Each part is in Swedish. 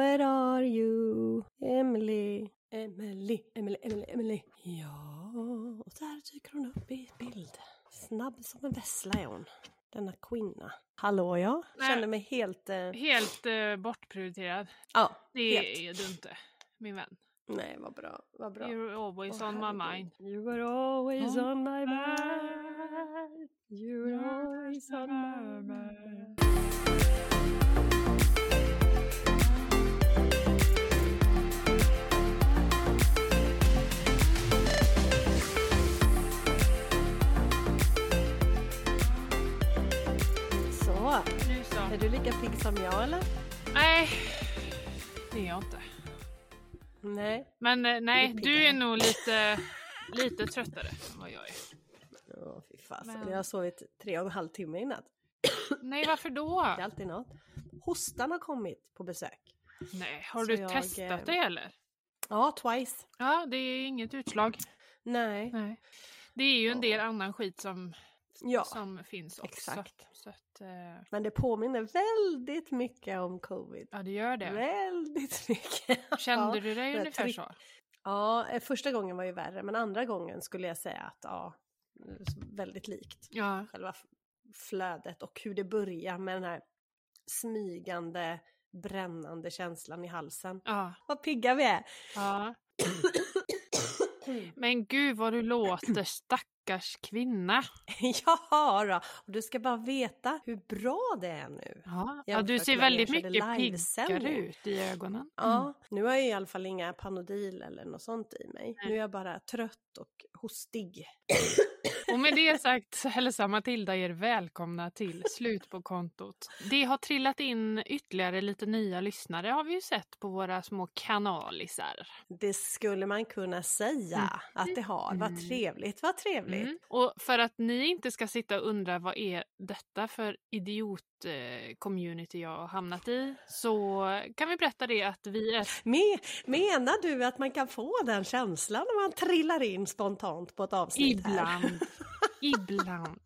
Where are you? Emily. Emily, Emily, Emily, Emily. Ja, och där dyker hon upp i bild. Snabb som en vessla är hon. Denna kvinna. Hallå ja, Nej. känner mig helt... Eh, Helt eh, bortprioriterad. ja, Det helt. är du inte, min vän. Nej, vad bra, vad bra. You're always Åh, on my mind. You were always On my mind. You were always on my mind. Så, Nu så. är du lika pigg som jag eller? Nej, det är jag inte. Nej. Men eh, nej, du är piggare. nog lite, lite tröttare än vad jag är. Åh, fy fasen. Men- Jag har sovit tre och en halv timme i natt. Nej, varför då? Det är alltid något. Hostan har kommit på besök. Nej, har Så du jag, testat eh, det eller? Ja, twice. Ja, det är inget utslag. Nej. Nej. Det är ju en del annan skit som, Ja, som finns också. exakt. Så att, eh, men det påminner väldigt mycket om covid. ja, det gör det. Väldigt mycket. Kände ja. du dig ungefär tryck- så? Ja, eh, första gången var ju värre, men andra gången skulle jag säga att ja, väldigt likt. Ja. Själva flödet och hur det börjar med den här smygande, brännande känslan i halsen. Ja. Vad pigga vi är! ja. Men gud vad du låter stackars kvinna. ja då, och du ska bara veta hur bra det är nu. Ja, ja du ser väldigt mycket piggare ut i ögonen. Ja, nu har jag i alla fall inga Panodil eller något sånt i mig. Nej. Nu är jag bara trött och hostig. Och med det sagt hälsar Matilda er välkomna till Slut på kontot. Det har trillat in ytterligare lite nya lyssnare har vi ju sett på våra små kanalisar. Det skulle man kunna säga att det har. Vad Mm. trevligt, vad trevligt. Mm. Och för att ni inte ska sitta och undra vad är detta för idiot-community jag har hamnat i så kan vi berätta det att vi är Me, menar du att man kan få den känslan när man trillar in spontant på ett avsnitt här? Ibland. Ibland.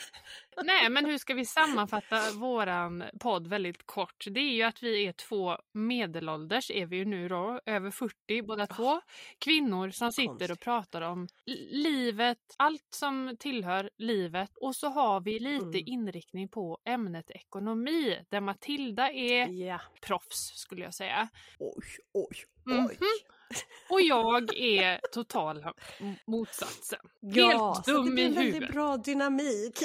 Nej, men hur ska vi sammanfatta våran podd väldigt kort? Det är ju att vi är två medelålders, är vi ju nu då, över 40 båda två. Kvinnor som sitter och pratar om li- livet, allt som tillhör livet. Och så har vi lite Mm. inriktning på ämnet ekonomi, där Matilda är Ja. proffs skulle jag säga. Oj, oj, oj. Och jag är totala m- motsatsen. Ja, Helt dum det i blir en väldigt huvudet. bra dynamik.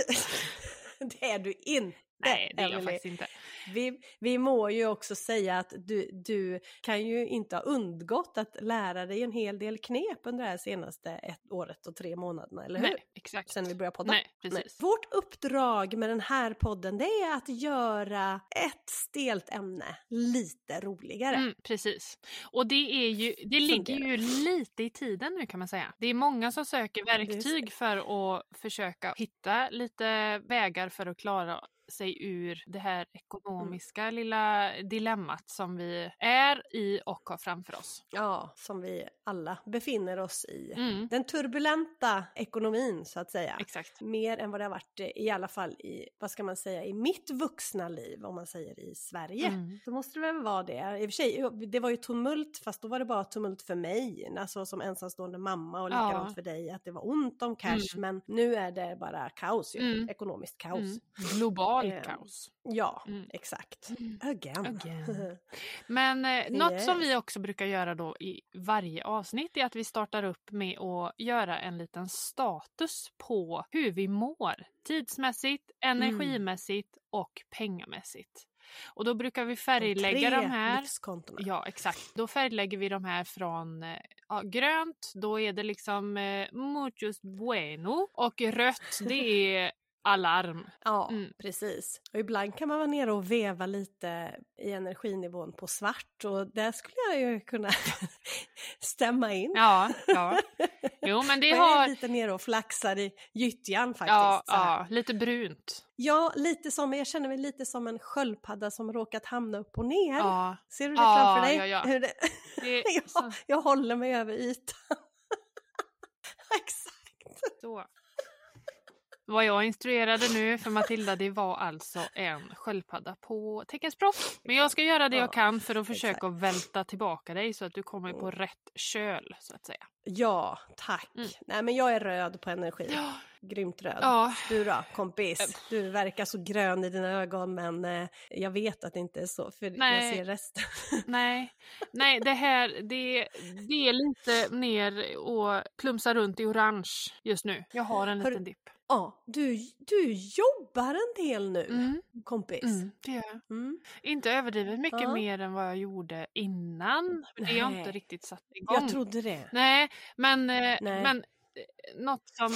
det är du inte. Nej, det är jag faktiskt inte. Vi, vi må ju också säga att du, du kan ju inte ha undgått att lära dig en hel del knep under det här senaste ett, året och tre månaderna, eller hur? Nej, exakt. Sen vi började podda. Nej, precis. Vårt uppdrag med den här podden det är att göra ett stelt ämne lite roligare. Mm, precis. Och det, är ju, det ligger ju lite i tiden nu kan man säga. Det är många som söker verktyg för att försöka hitta lite vägar för att klara sig ur det här ekonomiska Mm. lilla dilemmat som vi är i och har framför oss. Ja, som vi alla befinner oss i. Mm, Den turbulenta ekonomin så att säga. exakt. Mer än vad det har varit i alla fall i, vad ska man säga, i mitt vuxna liv om man säger i Sverige. Mm. Så måste det väl vara det. I och för sig, det var ju tumult fast då var det bara tumult för mig, alltså som ensamstående mamma och Ja. likadant för dig att det var ont om cash men nu är det bara kaos ju, Mm. ekonomiskt kaos. Mm. Globalt Eh, kaos. Ja, Mm. exakt. Mm. Again. Again. Men eh, något som vi Yes. också brukar göra då i varje avsnitt är att vi startar upp med att göra en liten status på hur vi mår tidsmässigt, Mm. energimässigt och pengamässigt. Och då brukar vi färglägga tre de här. Ja, exakt. Då färglägger vi de här från eh, ja, grönt, då är det liksom eh, muchos bueno och rött det är alarm. Ja, Mm. precis. Och ibland kan man vara nere och veva lite i energinivån på svart och där skulle jag ju kunna stämma in. Ja, ja. Jo, men det jag är lite nere och flaxar i gyttjan faktiskt. Ja, ja, lite brunt. ja, lite som, jag känner mig lite som en sköldpadda som råkat hamna upp och ner. Ja, Ser du det Ja, framför dig? ja, ja. Hur det, det är ja, så. jag håller mig över ytan. Exakt. så. Vad jag instruerade nu för Matilda det var alltså en sköldpadda på teckenspråk. Men jag ska göra det jag Ja, kan för att försöka välta tillbaka dig så att du kommer på Mm. rätt köl så att säga. Ja, tack. Mm. Nej men jag är röd på energi. Ja, Grymt röd. ja. Du då kompis? Du verkar så grön i dina ögon men eh, jag vet att det inte är så för jag Nej. ser resten. Nej, nej det här det, det är lite ner och plumsar runt i orange just nu. Jag har en Hör- liten dipp. Ja, du, du jobbar en del nu Mm, kompis. mm, det gör jag. Mm. Inte överdrivet mycket Ja. mer än vad jag gjorde innan. Det har jag inte riktigt satt igång. Jag trodde det. Nej, men, eh, Nej. men eh, något som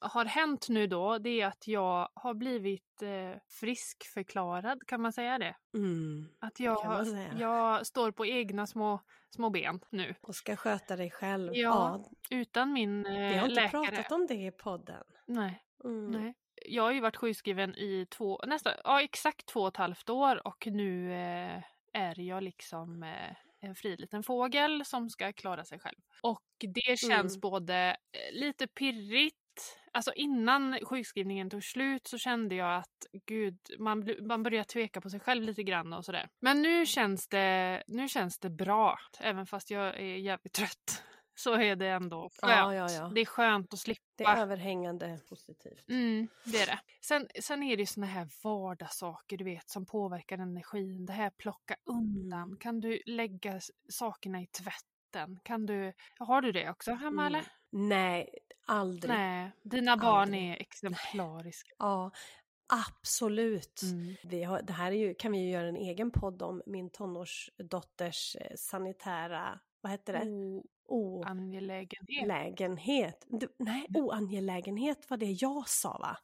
har hänt nu då det är att jag har blivit eh, friskförklarad, kan man säga det? Mm. Att jag, säga. jag står på egna små, små ben nu. Och ska sköta dig själv. Ja, Utan min eh, vi har inte läkare. pratat om det i podden. Nej. Nej. Jag har ju varit sjukskriven i två, nästan, ja exakt två och ett halvt år och nu eh, är jag liksom eh, en fri liten fågel som ska klara sig själv. Och det känns Mm. både eh, lite pirrigt Alltså innan sjukskrivningen tog slut så kände jag att gud, man, man börjar tveka på sig själv lite grann och sådär. Men nu känns det, nu känns det bra, även fast jag är jävligt trött. Så är det ändå skönt. Ja, ja, ja. Det är skönt att slippa. Det är överhängande positivt. Mm, det är det. Sen, sen är det ju såna här vardagssaker du vet som påverkar energin. Det här plocka undan. Mm. Kan du lägga sakerna i tvätten? Kan du, har du det också hemma Mm. eller? Nej, aldrig. Nej, dina barn Aldrig. är exemplariska. Ja, absolut. Mm. Vi har, det här är ju, kan vi ju göra en egen podd om min tonårsdotters eh, sanitära, vad heter det? O- angelägenhet. Olägenhet. Du, nej, oangelägenhet var det jag sa va?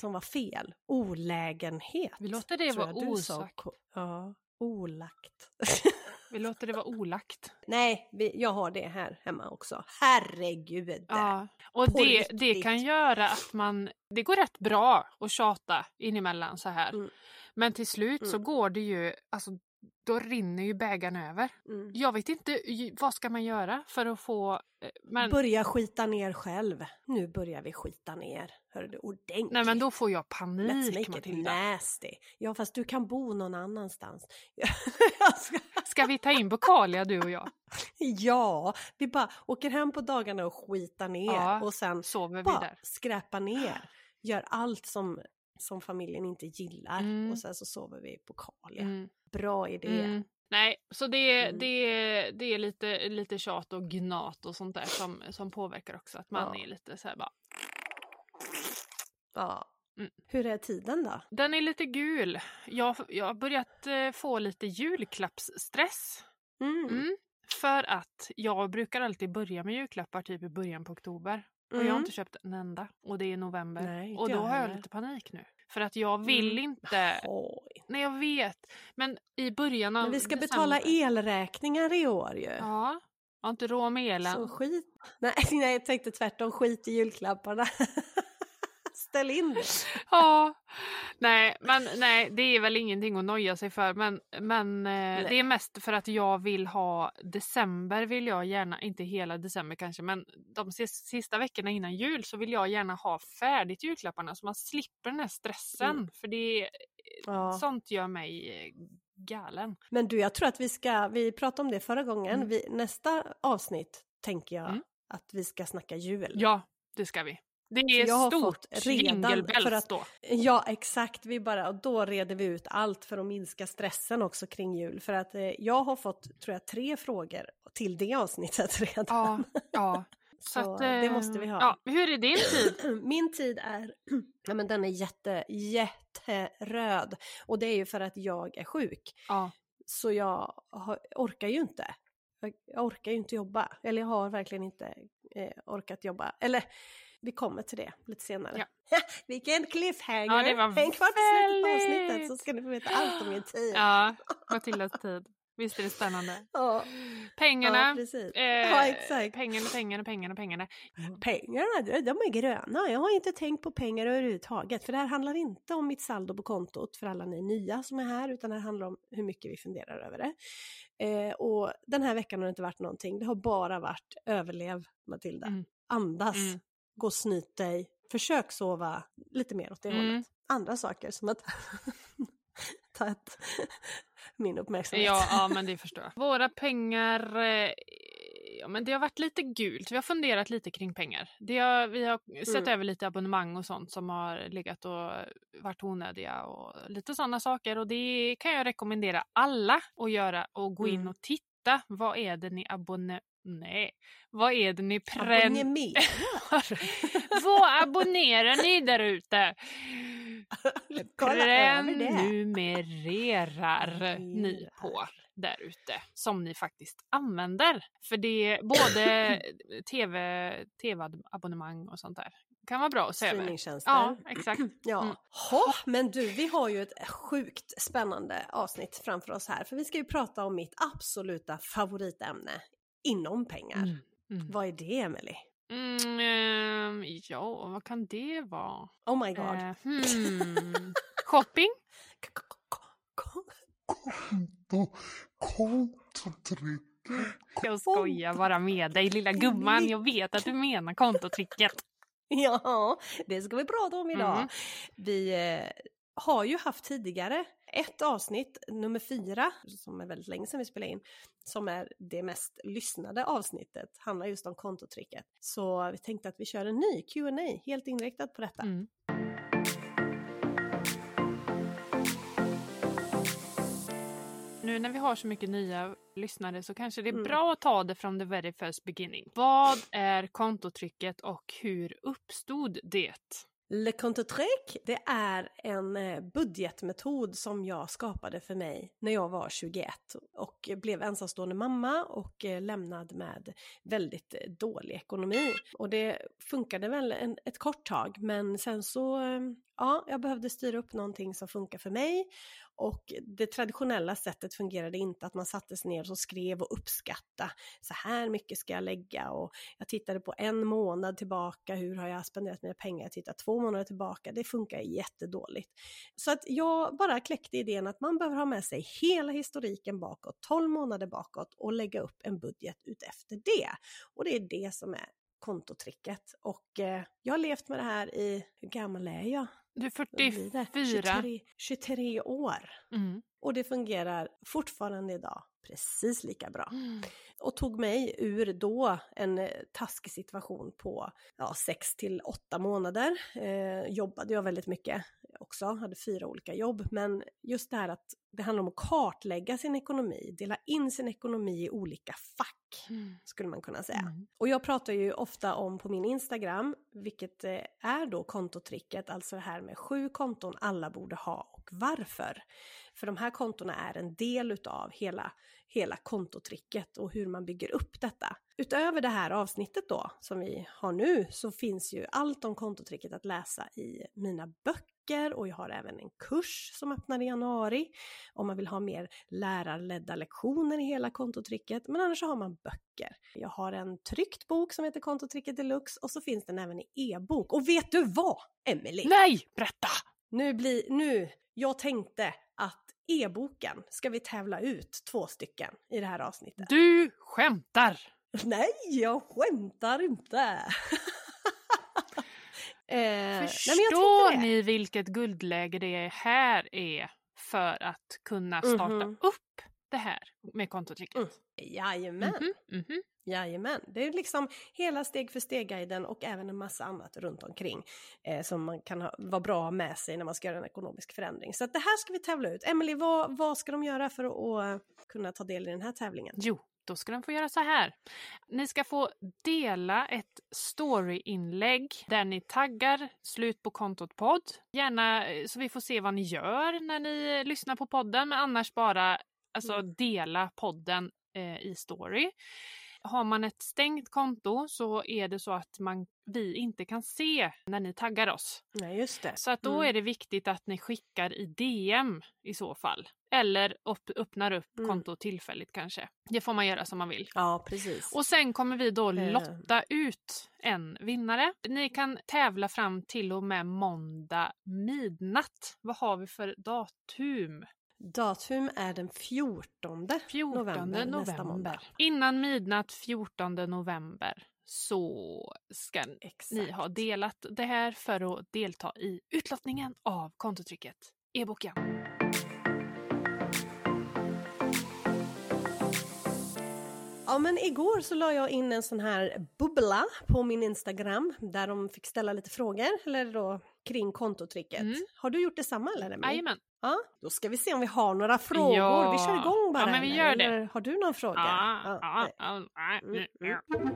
Som var fel. Olägenhet. Vi låter det vara osagt. Ja, olagt. Vi låter det vara olagt. nej, vi, jag har det här hemma också. Herregud. Ja, och det, det kan göra att man... Det går rätt bra att tjata inemellan så här. Mm. Men till slut så Mm. går det ju... Alltså, då rinner ju bägaren över. Mm. Jag vet inte, vad ska man göra för att få... eh, Men, Börja skita ner själv. Nu börjar vi skita ner. Hör du ordentligt. nej men då får jag Let's panik make it Matilda. nasty. Ja fast du kan bo någon annanstans. Ska, Ska vi ta in Bokalia du och jag? ja, vi bara åker hem på dagarna och skitar ner Ja, och sen Sover vi bara där? skräpar ner. Gör allt som, som familjen inte gillar Mm. och sen så sover vi på Kalia. Mm. Bra idé. Mm. Nej, så det, Mm. det, det är lite, lite tjat och gnat och sånt där som, som påverkar också. Att man Ja. är lite så här bara... Ja. Mm. Hur är tiden då? Den är lite gul. Jag, jag har börjat eh, få lite julklappsstress. Mm. För att jag brukar alltid börja med julklappar typ i början på oktober. Och jag har Mm. inte köpt en enda. Och det är november. Nej, och då har jag lite panik nu. För att jag vill Mm. inte... Oj. Nej, jag vet. Men i början av Men vi ska december... betala elräkningar i år ju. Ja. Jag har inte råd med elen. Så skit. Nej, nej, jag tänkte tvärtom. Skit i julklapparna. Ställ in det. Ja, nej, men nej, det är väl ingenting att noja sig för. Men, men eh, det är mest för att jag vill ha december vill jag gärna, inte hela december kanske, men de sis- sista veckorna innan jul så vill jag gärna ha färdigt julklapparna så man slipper den här stressen. Mm. För det, Ja. sånt gör mig eh, galen. Men du, jag tror att vi ska, vi pratade om det förra gången. Mm. Vi, nästa avsnitt tänker jag Mm. att vi ska snacka jul. Ja, det ska vi. Det är jag har stort fått redan- för att- då. Ja, exakt. Vi bara, och då reder vi ut allt för att minska stressen också kring jul. För att eh, jag har fått, tror jag, tre frågor till det avsnittet redan. Ja, ja. Så, Så att, det eh, måste vi ha. Ja, hur är din tid? Min tid är, ja men den är jätte, jätteröd. Och det är ju för att jag är sjuk. Ja, Så jag har, orkar ju inte. Jag orkar ju inte jobba. Eller jag har verkligen inte eh, orkat jobba. Eller vi kommer till det lite senare. Vilken cliffhanger! Ja, det var Häng kvar till slutet av väldigt- avsnittet så ska ni få veta allt om min tid. ja Matildas tid. Visst är det spännande? ja, Pengarna. ja eh, ja. Pengarna, pengarna, pengarna, pengarna. Pengarna, de de är gröna. Jag har inte tänkt på pengar överhuvudtaget. För det här handlar inte om mitt saldo på kontot för alla ni nya som är här. Utan det här handlar om hur mycket vi funderar över det. Eh, och den här veckan har det inte varit någonting. Det har bara varit överlev Matilda. Mm. Andas. Mm. Gå och snyt dig. Försök sova lite mer åt det Mm. hållet. Andra saker som att ta ett, min uppmärksamhet. Ja, ja, men det förstår jag. Våra pengar, eh, ja, men det har varit lite gult. Vi har funderat lite kring pengar. Det har, vi har sett Mm. över lite abonnemang och sånt som har legat och varit onödiga och lite sådana saker. Och det kan jag rekommendera alla att göra och gå in Mm. och titta. Vad är det ni abonnerar? Nej, vad är det ni prän... Abonnerar. Vad abonnerar ni där ute? Prenumererar ni på där ute som ni faktiskt använder. För det är både tv, tv-abonnemang och sånt där. kan vara bra att se över. Ja, exakt. Ja. Mm. Ha, men du, vi har ju ett sjukt spännande avsnitt framför oss här. För vi ska ju prata om mitt absoluta favoritämne inom pengar. Mm. Mm. Vad är det, Emily? Mm, ehm, ja, vad kan det vara? Oh my god. Eh, hmm. Shopping? Konto, kontotricket. Jag skojar bara med dig lilla gumman. Jag vet att du menar kontotricket. Ja, det ska vi prata om idag. Mm. Vi eh, har ju haft tidigare ett avsnitt, nummer fyra, som är väldigt länge sedan vi spelade in, som är det mest lyssnade avsnittet, handlar just om kontotricket. Så vi tänkte att vi kör en ny Q&A helt inriktad på detta. Mm. Nu när vi har så mycket nya lyssnare så kanske det är Mm. bra att ta det från the very first beginning. Vad är kontotrycket och hur uppstod det? Le Compte det är en eh, budgetmetod som jag skapade för mig när jag var 21 och blev ensamstående mamma och eh, lämnad med väldigt eh, dålig ekonomi. Och det funkade väl en, ett kort tag men sen så, ja, jag behövde styra upp någonting som funkar för mig och det traditionella sättet fungerade inte att man satte sig ner och skrev och uppskatta så här mycket ska jag lägga och jag tittade på en månad tillbaka, hur har jag spenderat mina pengar? Jag tittar två månader tillbaka, det funkar jättedåligt. Så att jag bara kläckte idén att man behöver ha med sig hela historiken bakåt, 12 månader bakåt och lägga upp en budget utefter det. Och det är det som är kontotricket. Och eh, jag har levt med det här i, hur gammal är jag? Du är Vad blir det? 44. 23, 23 år. Mm. Och det fungerar fortfarande idag precis lika bra Mm. och tog mig ur då en eh, taskig situation på ja, sex till åtta månader. Eh, jobbade jag väldigt mycket också, hade fyra olika jobb. Men just det här att det handlar om att kartlägga sin ekonomi, dela in sin ekonomi i olika fack Mm. skulle man kunna säga. Mm. Och jag pratar ju ofta om på min Instagram, vilket eh, är då kontotricket, alltså det här med sju konton alla borde ha och varför. För de här kontona är en del utav hela, hela kontotricket och hur man bygger upp detta. Utöver det här avsnittet då, som vi har nu, så finns ju allt om kontotricket att läsa i mina böcker och jag har även en kurs som öppnar i januari om man vill ha mer lärarledda lektioner i hela kontotricket. Men annars så har man böcker. Jag har en tryckt bok som heter Kontotricket Deluxe och så finns den även i e-bok. Och vet du vad, Emelie? Nej, berätta! Nu blir, nu, jag tänkte e-boken ska vi tävla ut två stycken i det här avsnittet. Du skämtar! Nej, jag skämtar inte! eh, nej, Förstår det. ni vilket guldläge det här är för att kunna starta Mhm. upp det här med kontotricket? Mm. Jajamän, Mhm, mhm. Jajamän. Det är liksom hela steg för steg-guiden och även en massa annat runt omkring eh, som man kan ha, vara bra att ha med sig när man ska göra en ekonomisk förändring. Så det här ska vi tävla ut. Emily, vad, vad ska de göra för att, att kunna ta del i den här tävlingen? Jo, då ska de få göra så här. Ni ska få dela ett storyinlägg där ni taggar slut på kontot podd. Gärna eh, så vi får se vad ni gör när ni lyssnar på podden, men annars bara alltså, Mm. dela podden eh, i story. Har man ett stängt konto så är det så att man, vi inte kan se när ni taggar oss. Nej, just det. Så att då Mm. är det viktigt att ni skickar i DM i så fall. Eller upp, öppnar upp Mm. kontot tillfälligt kanske. Det får man göra som man vill. Ja, precis. Och sen kommer vi då Eh. lotta ut en vinnare. Ni kan tävla fram till och med måndag midnatt. Vad har vi för datum? Datum är den 14 14 november, november. måndag. Innan midnatt 14 november så ska Exakt. ni ha delat det här för att delta i utlottningen av kontotrycket e-boken. Ja men igår så la jag in en sån här bubbla på min Instagram där de fick ställa lite frågor eller då kring kontotricket. Mm. Har du gjort detsamma eller? Jajamän. Ja, då ska vi se om vi har några frågor. Ja. Vi kör igång bara. Ja, men vi eller? gör det. Eller har du någon fråga? Ja, Ja, ja, ja, Mm, ja. mm.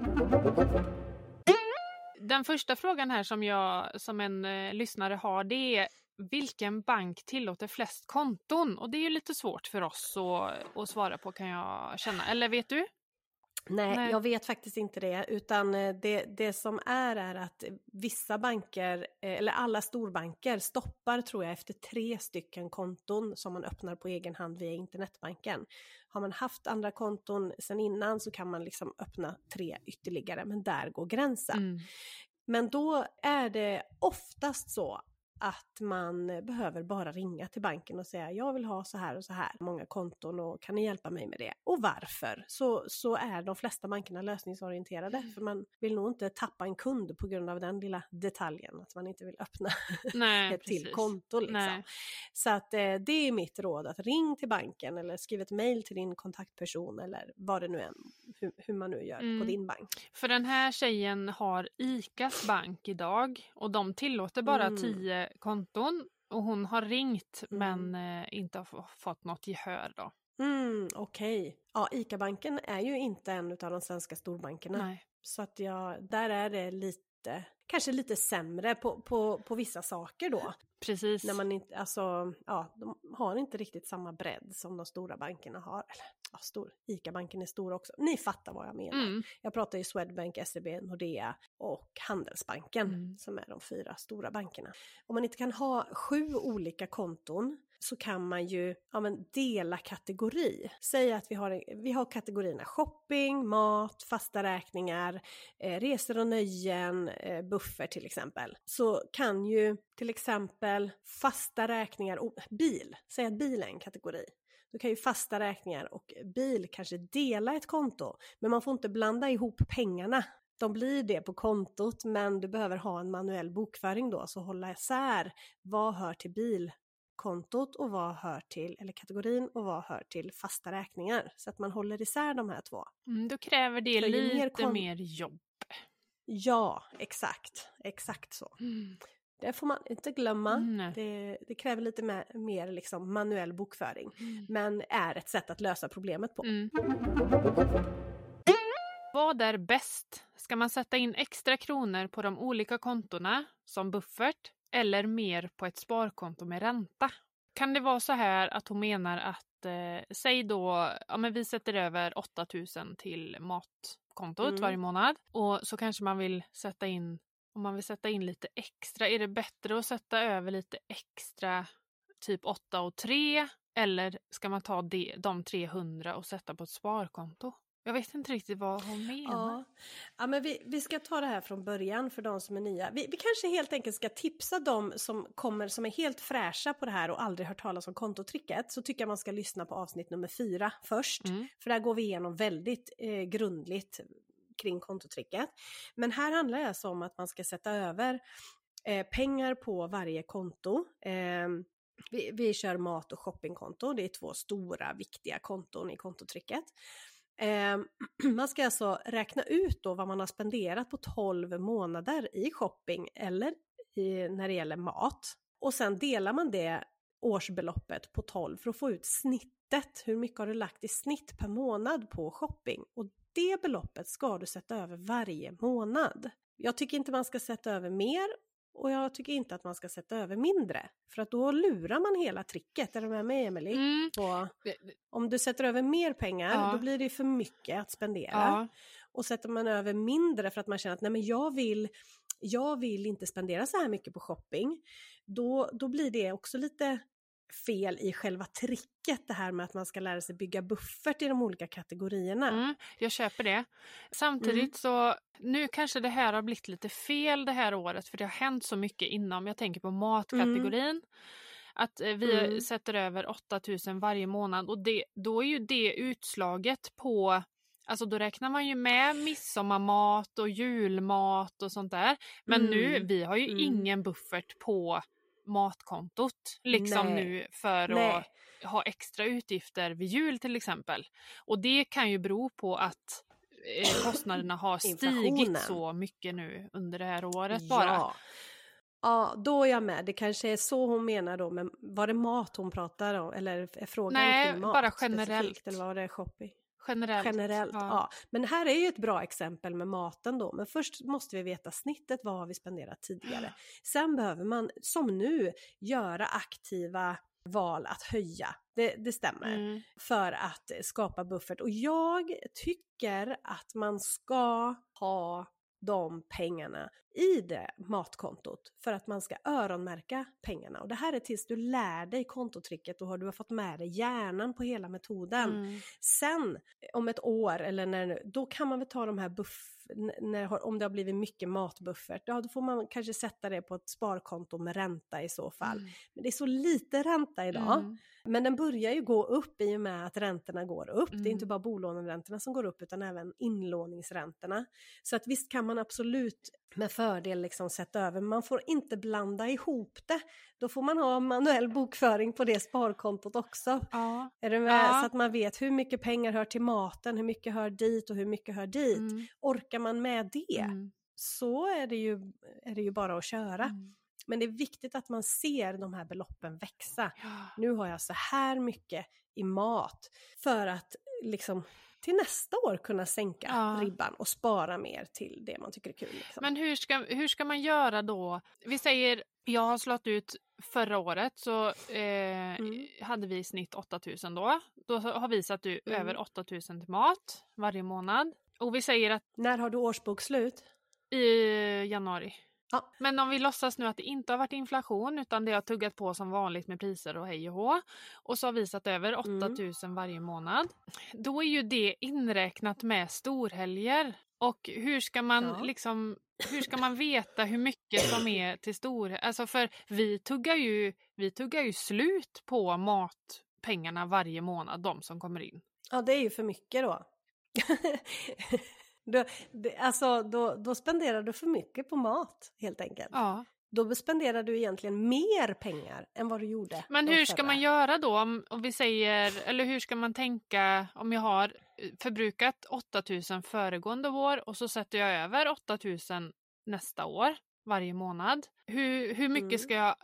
Den första frågan här som, jag, som en eh, lyssnare har det är vilken bank tillåter flest konton? Och det är ju lite svårt för oss att, att svara på kan jag känna. Eller vet du? Nej, Nej. jag vet faktiskt inte det. Utan eh, det, det som är är att vissa banker, eh, eller alla storbanker, stoppar tror jag efter tre stycken konton som man öppnar på egen hand via internetbanken. Har man haft andra konton sedan innan så kan man liksom öppna tre ytterligare, men där går gränsen. Mm. Men då är det oftast så att man behöver bara ringa till banken och säga jag vill ha så här och så här många konton och kan ni hjälpa mig med det? Och varför? Så, så är de flesta bankerna lösningsorienterade för man vill nog inte tappa en kund på grund av den lilla detaljen att man inte vill öppna Nej, ett till precis. konto. Liksom. Nej. Så att eh, det är mitt råd, att ring till banken eller skriv ett mail till din kontaktperson eller vad det nu är, hur, hur man nu gör på Mm. din bank. För den här tjejen har ICAs bank idag och de tillåter bara Mm. 10 konton. Och hon har ringt Mm. men eh, inte har fått något gehör då. Mm, Okej. Ja, ICA-banken är ju inte en av de svenska storbankerna. Nej. Så att jag, där är det lite, kanske lite sämre på, på, på vissa saker då. Precis. När man inte, alltså, ja, de har inte riktigt samma bredd som de stora bankerna har. Eller, ja, stor, ICA-banken är stor också. Ni fattar vad jag menar. Mm. Jag pratar ju Swedbank, SEB, Nordea och Handelsbanken Mm. som är de fyra stora bankerna. Om man inte kan ha sju olika konton så kan man ju ja, men dela kategori. Säg att vi har, vi har kategorierna shopping, mat, fasta räkningar, eh, resor och nöjen, eh, buffert till exempel. Så kan ju till exempel fasta räkningar och bil, säg att bil är en kategori. Då kan ju fasta räkningar och bil kanske dela ett konto, men man får inte blanda ihop pengarna. De blir det på kontot, men du behöver ha en manuell bokföring då, så hålla isär vad hör till bil bilkontot och vad hör till, eller kategorin och vad hör till fasta räkningar. Så att man håller isär de här två. Mm, då kräver det ju lite mer mer, jobb. Ja, exakt. Exakt så. Mm. Det får man inte glömma. Mm. Det, det kräver lite mer, mer liksom manuell bokföring. Mm. Men är ett sätt att lösa problemet på. Mm. Vad är bäst? Ska man sätta in extra kronor på de olika kontona som buffert eller mer på ett sparkonto med ränta? Kan det vara så här att hon menar att, eh, säg då, ja men vi sätter över 8000 till matkontot Mm. varje månad och så kanske man vill sätta in, om man vill sätta in lite extra, är det bättre att sätta över lite extra, typ 8 och 3 eller ska man ta de, de 300 och sätta på ett sparkonto? Jag vet inte riktigt vad hon menar. Ja, ja men vi, vi ska ta det här från början för de som är nya. Vi, vi kanske helt enkelt ska tipsa de som kommer som är helt fräscha på det här och aldrig hört talas om kontotricket. Så tycker jag man ska lyssna på avsnitt nummer fyra först. Mm. För där går vi igenom väldigt eh, grundligt kring kontotricket. Men här handlar det alltså om att man ska sätta över eh, pengar på varje konto. Eh, vi, vi kör mat och shoppingkonto, det är två stora viktiga konton i kontotricket. Ehm, man ska alltså räkna ut då vad man har spenderat på 12 månader i shopping eller i, när det gäller mat. Och sen delar man det årsbeloppet på 12 för att få ut snittet. Hur mycket har du lagt i snitt per månad på shopping? Och det beloppet ska du sätta över varje månad. Jag tycker inte man ska sätta över mer och jag tycker inte att man ska sätta över mindre. För att då lurar man hela tricket. Är du med mig Emelie? Mm. På, om du sätter över mer pengar, Ja. då blir det för mycket att spendera. Ja. Och sätter man över mindre för att man känner att nej men jag vill, jag vill inte spendera så här mycket på shopping, då, då blir det också lite fel i själva tricket det här med att man ska lära sig bygga buffert i de olika kategorierna. Mm, jag köper det. Samtidigt Mm. så, nu kanske det här har blivit lite fel det här året för det har hänt så mycket inom, jag tänker på matkategorin. Att eh, vi Mm. sätter över 8000 varje månad och det, då är ju det utslaget på Alltså då räknar man ju med midsommarmat och julmat och sånt där. Men Mm. nu, vi har ju Mm. ingen buffert på matkontot liksom Nej. nu för Nej. att ha extra utgifter vid jul till exempel. Och det kan ju bero på att eh, kostnaderna har stigit så mycket nu under det här året bara. Ja. ja, då är jag med. Det kanske är så hon menar då. Men var det mat hon pratar om? Eller är frågan Nej, kring mat bara specifikt, generellt. Eller var det shopping? Generellt. Generellt, ja. Men här är ju ett bra exempel med maten då. Men först måste vi veta snittet, vad har vi spenderat tidigare? Sen behöver man, som nu, göra aktiva val att höja. Det, det stämmer. Mm. För att skapa buffert. Och jag tycker att man ska ha de pengarna i det matkontot för att man ska öronmärka pengarna. Och det här är tills du lär dig kontotricket och har du har fått med dig hjärnan på hela metoden. Mm. Sen om ett år eller när då kan man väl ta de här buff, när, om det har blivit mycket matbuffert, ja då får man kanske sätta det på ett sparkonto med ränta i så fall. Mm. Men det är så lite ränta idag. Mm. Men den börjar ju gå upp i och med att räntorna går upp. Det är Mm. inte bara bolåneräntorna som går upp utan även inlåningsräntorna. Så att visst kan man absolut med fördel liksom sätta över, man får inte blanda ihop det. Då får man ha manuell bokföring på det sparkontot också. Ja. Är du med? Ja. Så att man vet hur mycket pengar hör till maten, hur mycket hör dit och hur mycket hör dit. Mm. Orkar man med det Mm. så är det, ju, är det ju bara att köra. Mm. Men det är viktigt att man ser de här beloppen växa Ja. nu har jag så här mycket i mat för att liksom till nästa år kunna sänka Ja. ribban och spara mer till det man tycker är kul. Liksom. Men hur ska, hur ska man göra då? Vi säger, jag har slått ut förra året så eh, Mm. hade vi i snitt 8000 då. Då har vi satt Mm. över 8000 till mat varje månad. Och vi säger att När har du årsbokslut? i januari. Ja. Men om vi låtsas nu att det inte har varit inflation utan det har tuggat på som vanligt med priser och hej och hå. Och så har vi satt över Mm. 8000 varje månad. Då är ju det inräknat med storhelger. Och hur ska man Ja. liksom hur ska man veta hur mycket som är till stor... Alltså för vi tuggar ju, vi tuggar ju slut på matpengarna varje månad, de som kommer in. Ja, det är ju för mycket då. då, det, alltså, då, då spenderar du för mycket på mat helt enkelt. Ja. Då spenderar du egentligen mer pengar än vad du gjorde. Men hur ska man göra då om, om vi säger, eller hur ska man tänka om jag har eh, förbrukat 8000 föregående år och så sätter jag över 8000 nästa år varje månad. Hur, hur mycket Mm. ska jag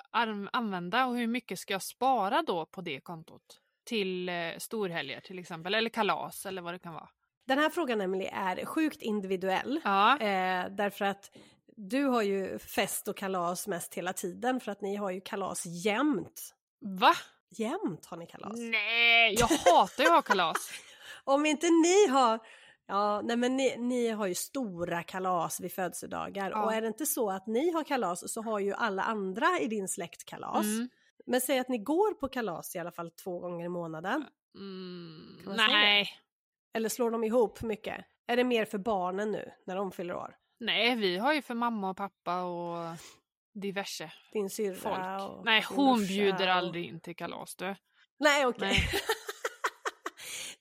använda och hur mycket ska jag spara då på det kontot? Till eh, storhelger till exempel, eller kalas eller vad det kan vara. Den här frågan Emily är sjukt individuell. Ja, Eh, därför att du har ju fest och kalas mest hela tiden för att ni har ju kalas jämt. va? Jämt har ni kalas. Nej, jag hatar ju att ha kalas. Om inte ni har Ja, nej men ni, ni har ju stora kalas vid födelsedagar Ja. och är det inte så att ni har kalas så har ju alla andra i din släkt kalas. Mm. Men säg att ni går på kalas i alla fall två gånger i månaden. Mm, nej. Eller slår de ihop mycket? Är det mer för barnen nu när de fyller år? Nej, vi har ju för mamma och pappa och diverse Din syrra folk. och Nej, hon bjuder aldrig in till kalas du. Nej okej. Nej.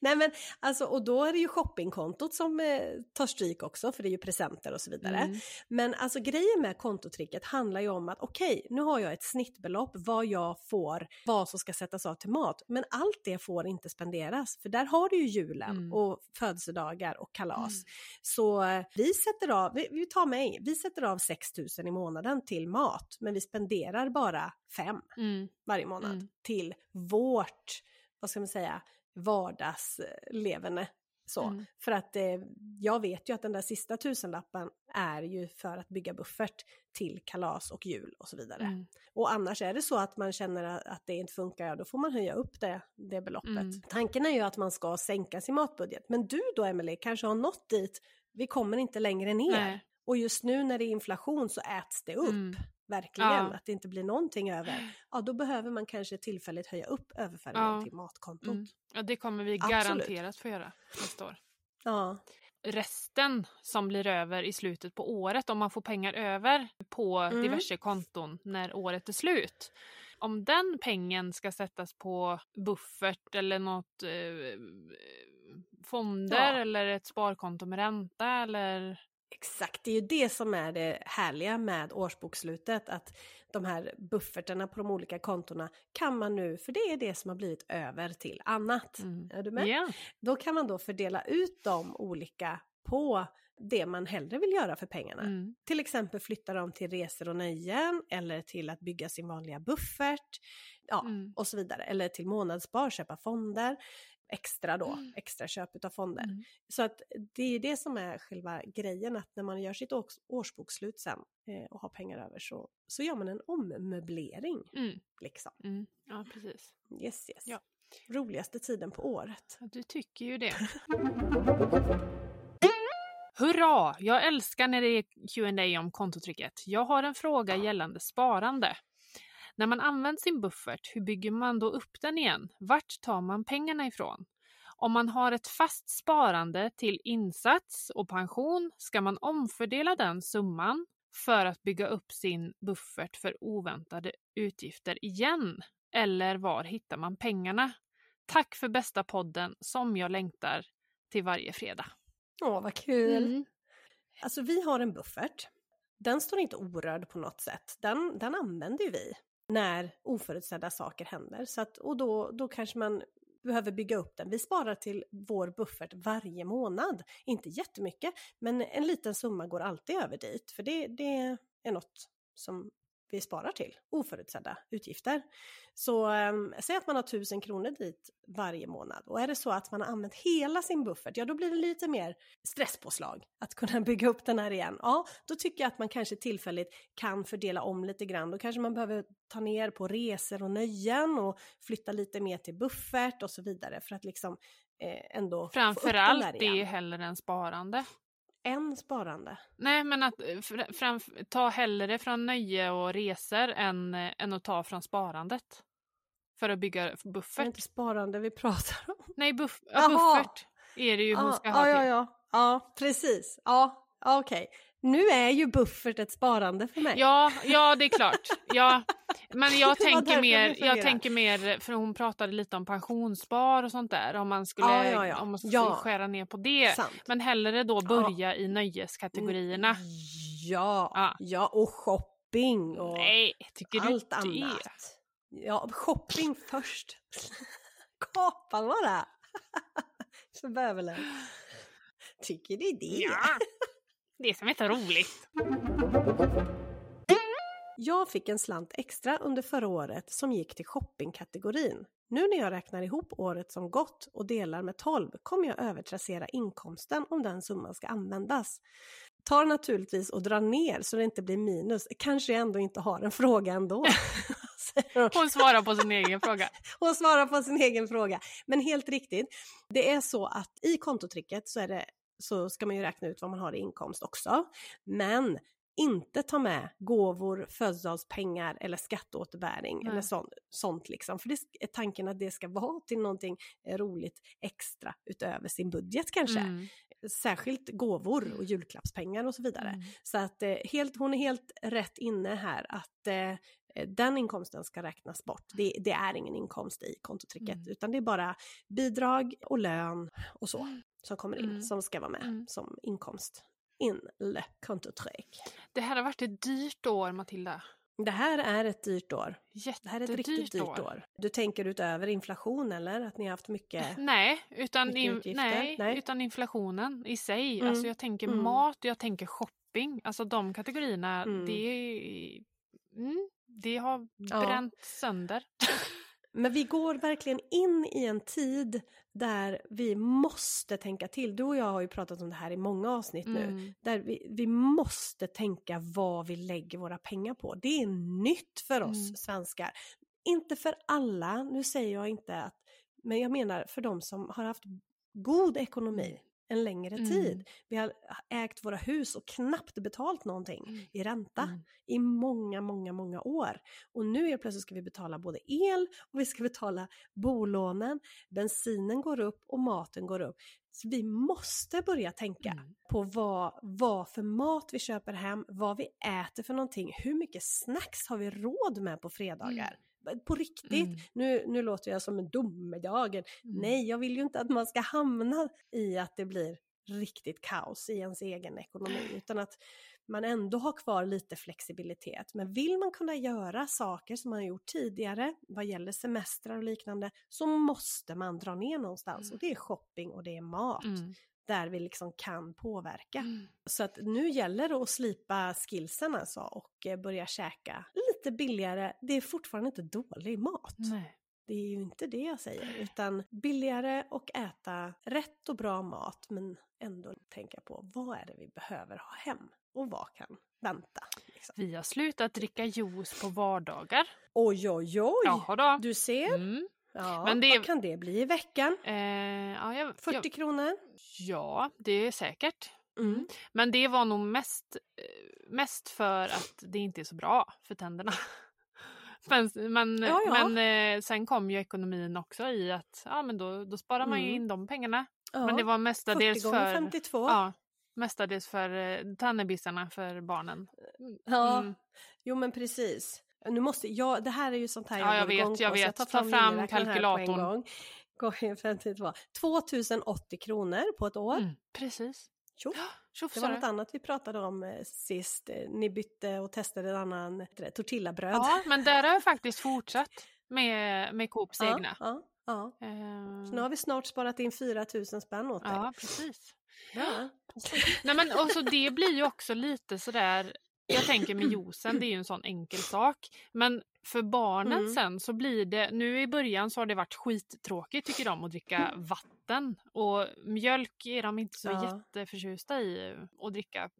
Nej men alltså och då är det ju shoppingkontot som eh, tar stryk också för det är ju presenter och så vidare. Mm. Men alltså grejen med kontotricket handlar ju om att okej, nu har jag ett snittbelopp vad jag får, vad som ska sättas av till mat. Men allt det får inte spenderas för där har du ju julen Mm. och födelsedagar och kalas. Mm. Så eh, vi sätter av, vi, vi tar mig, vi sätter av 6 000 i månaden till mat men vi spenderar bara 5 Mm. varje månad Mm. till vårt, vad ska man säga, vardagsleverne. Så. Mm. För att eh, jag vet ju att den där sista tusenlappen är ju för att bygga buffert till kalas och jul och så vidare. Mm. Och annars är det så att man känner att det inte funkar, ja, då får man höja upp det, det beloppet. Mm. Tanken är ju att man ska sänka sin matbudget. Men du då Emelie kanske har nått dit, vi kommer inte längre ner. Nej. Och just nu när det är inflation så äts det upp. Verkligen, Ja. att det inte blir någonting över. Ja, då behöver man kanske tillfälligt höja upp överföringen Ja. till matkontot. Mm. Ja, det kommer vi Absolut. garanterat få göra nästa år. Ja. Resten som blir över i slutet på året, om man får pengar över på Mm. diverse konton när året är slut. Om den pengen ska sättas på buffert eller något eh, fonder Ja. eller ett sparkonto med ränta eller? Exakt, det är ju det som är det härliga med årsbokslutet. Att de här buffertarna på de olika kontona kan man nu, för det är det som har blivit över till annat. Mm. Är du med? Ja. Då kan man då fördela ut de olika på det man hellre vill göra för pengarna. Mm. Till exempel flytta dem till resor och nöjen eller till att bygga sin vanliga buffert. Ja, Mm. och så vidare. Eller till månadsspar, köpa fonder. Extra då, Mm. extra köp utav fonder. Mm. Så att det är det som är själva grejen, att när man gör sitt års- årsbokslut sen eh, och har pengar över så, så gör man en ommöblering. Mm. Liksom. Mm. Ja, precis. Yes, yes. Ja. Roligaste tiden på året. Ja, Du tycker ju det. Hurra! Jag älskar när det är Q&A om kontotricket. Jag har en fråga gällande sparande. När man använt sin buffert, hur bygger man då upp den igen? Vart tar man pengarna ifrån? Om man har ett fast sparande till insats och pension, ska man omfördela den summan för att bygga upp sin buffert för oväntade utgifter igen? Eller var hittar man pengarna? Tack för bästa podden som jag längtar till varje fredag. Åh, vad kul! Mm. Alltså vi har en buffert. Den står inte orörd på något sätt. Den, den använder ju vi när oförutsedda saker händer. Så att, och då, då kanske man behöver bygga upp den. Vi sparar till vår buffert varje månad. Inte jättemycket, men en liten summa går alltid över dit. För det, det är något som vi sparar till, oförutsedda utgifter. Så um, säg att man har 1000 kronor dit varje månad och är det så att man har använt hela sin buffert, ja då blir det lite mer stresspåslag att kunna bygga upp den här igen. Ja, då tycker jag att man kanske tillfälligt kan fördela om lite grann. Då kanske man behöver ta ner på resor och nöjen och flytta lite mer till buffert och så vidare för att liksom eh, ändå få upp den Framförallt där det är igen. hellre än sparande. En sparande. Nej, men att eh, fr- fram, ta hellre från nöje och resor än, eh, än att ta från sparandet. För att bygga Det är buffert. inte sparande vi pratar om. Nej, buff, ja, buffert är det ju hon Ja, ska ja, ha ja, till. ja, ja, precis. Ja, ja, okej. Nu är ju buffert ett sparande för mig. Ja, ja, det är klart. Ja, men jag tänker, mer, jag tänker mer, för hon pratade lite om pensionsspar och sånt där, om man skulle, Ja, ja, ja. Om man skulle skära ner på det. Sant. Men hellre då börja i nöjeskategorierna. Ja, Ja. ja, och shopping och Nej, du allt annat. Ja, shopping först. Kapa bara. För bövelen. Tycker ni det? Ja, det som är så roligt. Jag fick en slant extra under förra året som gick till shoppingkategorin. Nu när jag räknar ihop året som gått och delar med 12 kommer jag övertrassera inkomsten om den summan ska användas. Tar naturligtvis och drar ner så det inte blir minus. Kanske jag ändå inte har en fråga ändå. Hon svarar på sin egen fråga. Hon svarar på sin egen fråga. Men helt riktigt, det är så att i kontotricket så, är det, så ska man ju räkna ut vad man har i inkomst också. Men inte ta med gåvor, födelsedagspengar eller skatteåterbäring Nej. eller sånt, sånt liksom. För det är tanken att det ska vara till någonting eh, roligt extra utöver sin budget kanske. Mm. Särskilt gåvor och julklappspengar och så vidare. Mm. Så att eh, helt, hon är helt rätt inne här att eh, den inkomsten ska räknas bort. Det, det är ingen inkomst i kontotricket Mm. utan det är bara bidrag och lön och så som kommer in Mm. som ska vara med Mm. som inkomst. In le kontotrick. Det här har varit ett dyrt år, Matilda. Det här är ett dyrt år. Jättedyrt Det här är ett riktigt dyrt år. Du tänker utöver inflation eller? Att ni har haft mycket? Nej, utan, Mycket in, nej, Nej. utan inflationen i sig. Mm. Alltså jag tänker Mm. mat, jag tänker shopping. Alltså de kategorierna, Mm. det, mm, det har Ja. bränt sönder. Men vi går verkligen in i en tid där vi måste tänka till. Du och jag har ju pratat om det här i många avsnitt nu. Mm. Där vi, vi måste tänka vad vi lägger våra pengar på. Det är nytt för oss Mm. svenskar. Inte för alla, nu säger jag inte att, men jag menar för de som har haft god ekonomi en längre Mm. tid. Vi har ägt våra hus och knappt betalt någonting Mm. i ränta Mm. i många, många, många år. Och nu helt plötsligt ska vi betala både el och vi ska betala bolånen, bensinen går upp och maten går upp. Så vi måste börja tänka Mm. på vad, vad för mat vi köper hem, vad vi äter för någonting, hur mycket snacks har vi råd med på fredagar? Mm. På riktigt, Mm. nu, nu låter jag som en domedagen. Mm. Nej, jag vill ju inte att man ska hamna i att det blir riktigt kaos i ens egen ekonomi, utan att man ändå har kvar lite flexibilitet. Men vill man kunna göra saker som man har gjort tidigare vad gäller semestrar och liknande så måste man dra ner någonstans Mm. och det är shopping och det är mat Mm. Där vi liksom kan påverka. Mm. Så att nu gäller det att slipa skillsen alltså och eh, börja käka lite billigare. Det är fortfarande inte dålig mat. Nej. Det är ju inte det jag säger, utan billigare och äta rätt och bra mat men ändå tänka på vad är det vi behöver ha hem och vad kan vänta. Liksom. Vi har slutat dricka juice på vardagar. Oj, oj, oj! Jaha då. Du ser, Mm. Ja, Men det- vad kan det bli i veckan? Eh, ja, jag, 40 jag, kronor? ja, det är säkert. Mm. Men det var nog mest, eh, mest för att det inte är så bra för tänderna. Men, men, Ja, ja. men eh, sen kom ju ekonomin också i att ja, men då, då sparar man ju Mm. in de pengarna. Ja, Men det var 40 mestadels för, 52. ja, mestadels för eh, tandebissarna för barnen. Ja, Mm. jo men precis. Nu måste jag, det här är ju sånt här Ja, jag går vet, igång jag på, så vet. tar Ta fram, fram miniräknaren här kalkylatorn. På en gång. Gånger 52. 2080 kronor på ett år. Mm, precis. Tjo. Tjoff, Det var något annat vi pratade om eh, sist. Eh, Ni bytte och testade en annan det, tortillabröd. Ja, men där har jag faktiskt fortsatt med, med Coops ja, egna. ja, ja. Eh, Så nu har vi snart sparat in 4000 spänn åt dig. ja, precis. Ja. Nej men och så det blir ju också lite sådär, jag tänker med juicen, det är ju en sån enkel sak. Men för barnen Mm. sen så blir det, nu i början så har det varit skittråkigt tycker de att dricka vatten. Och mjölk är de inte så Ja. jätteförtjusta i att dricka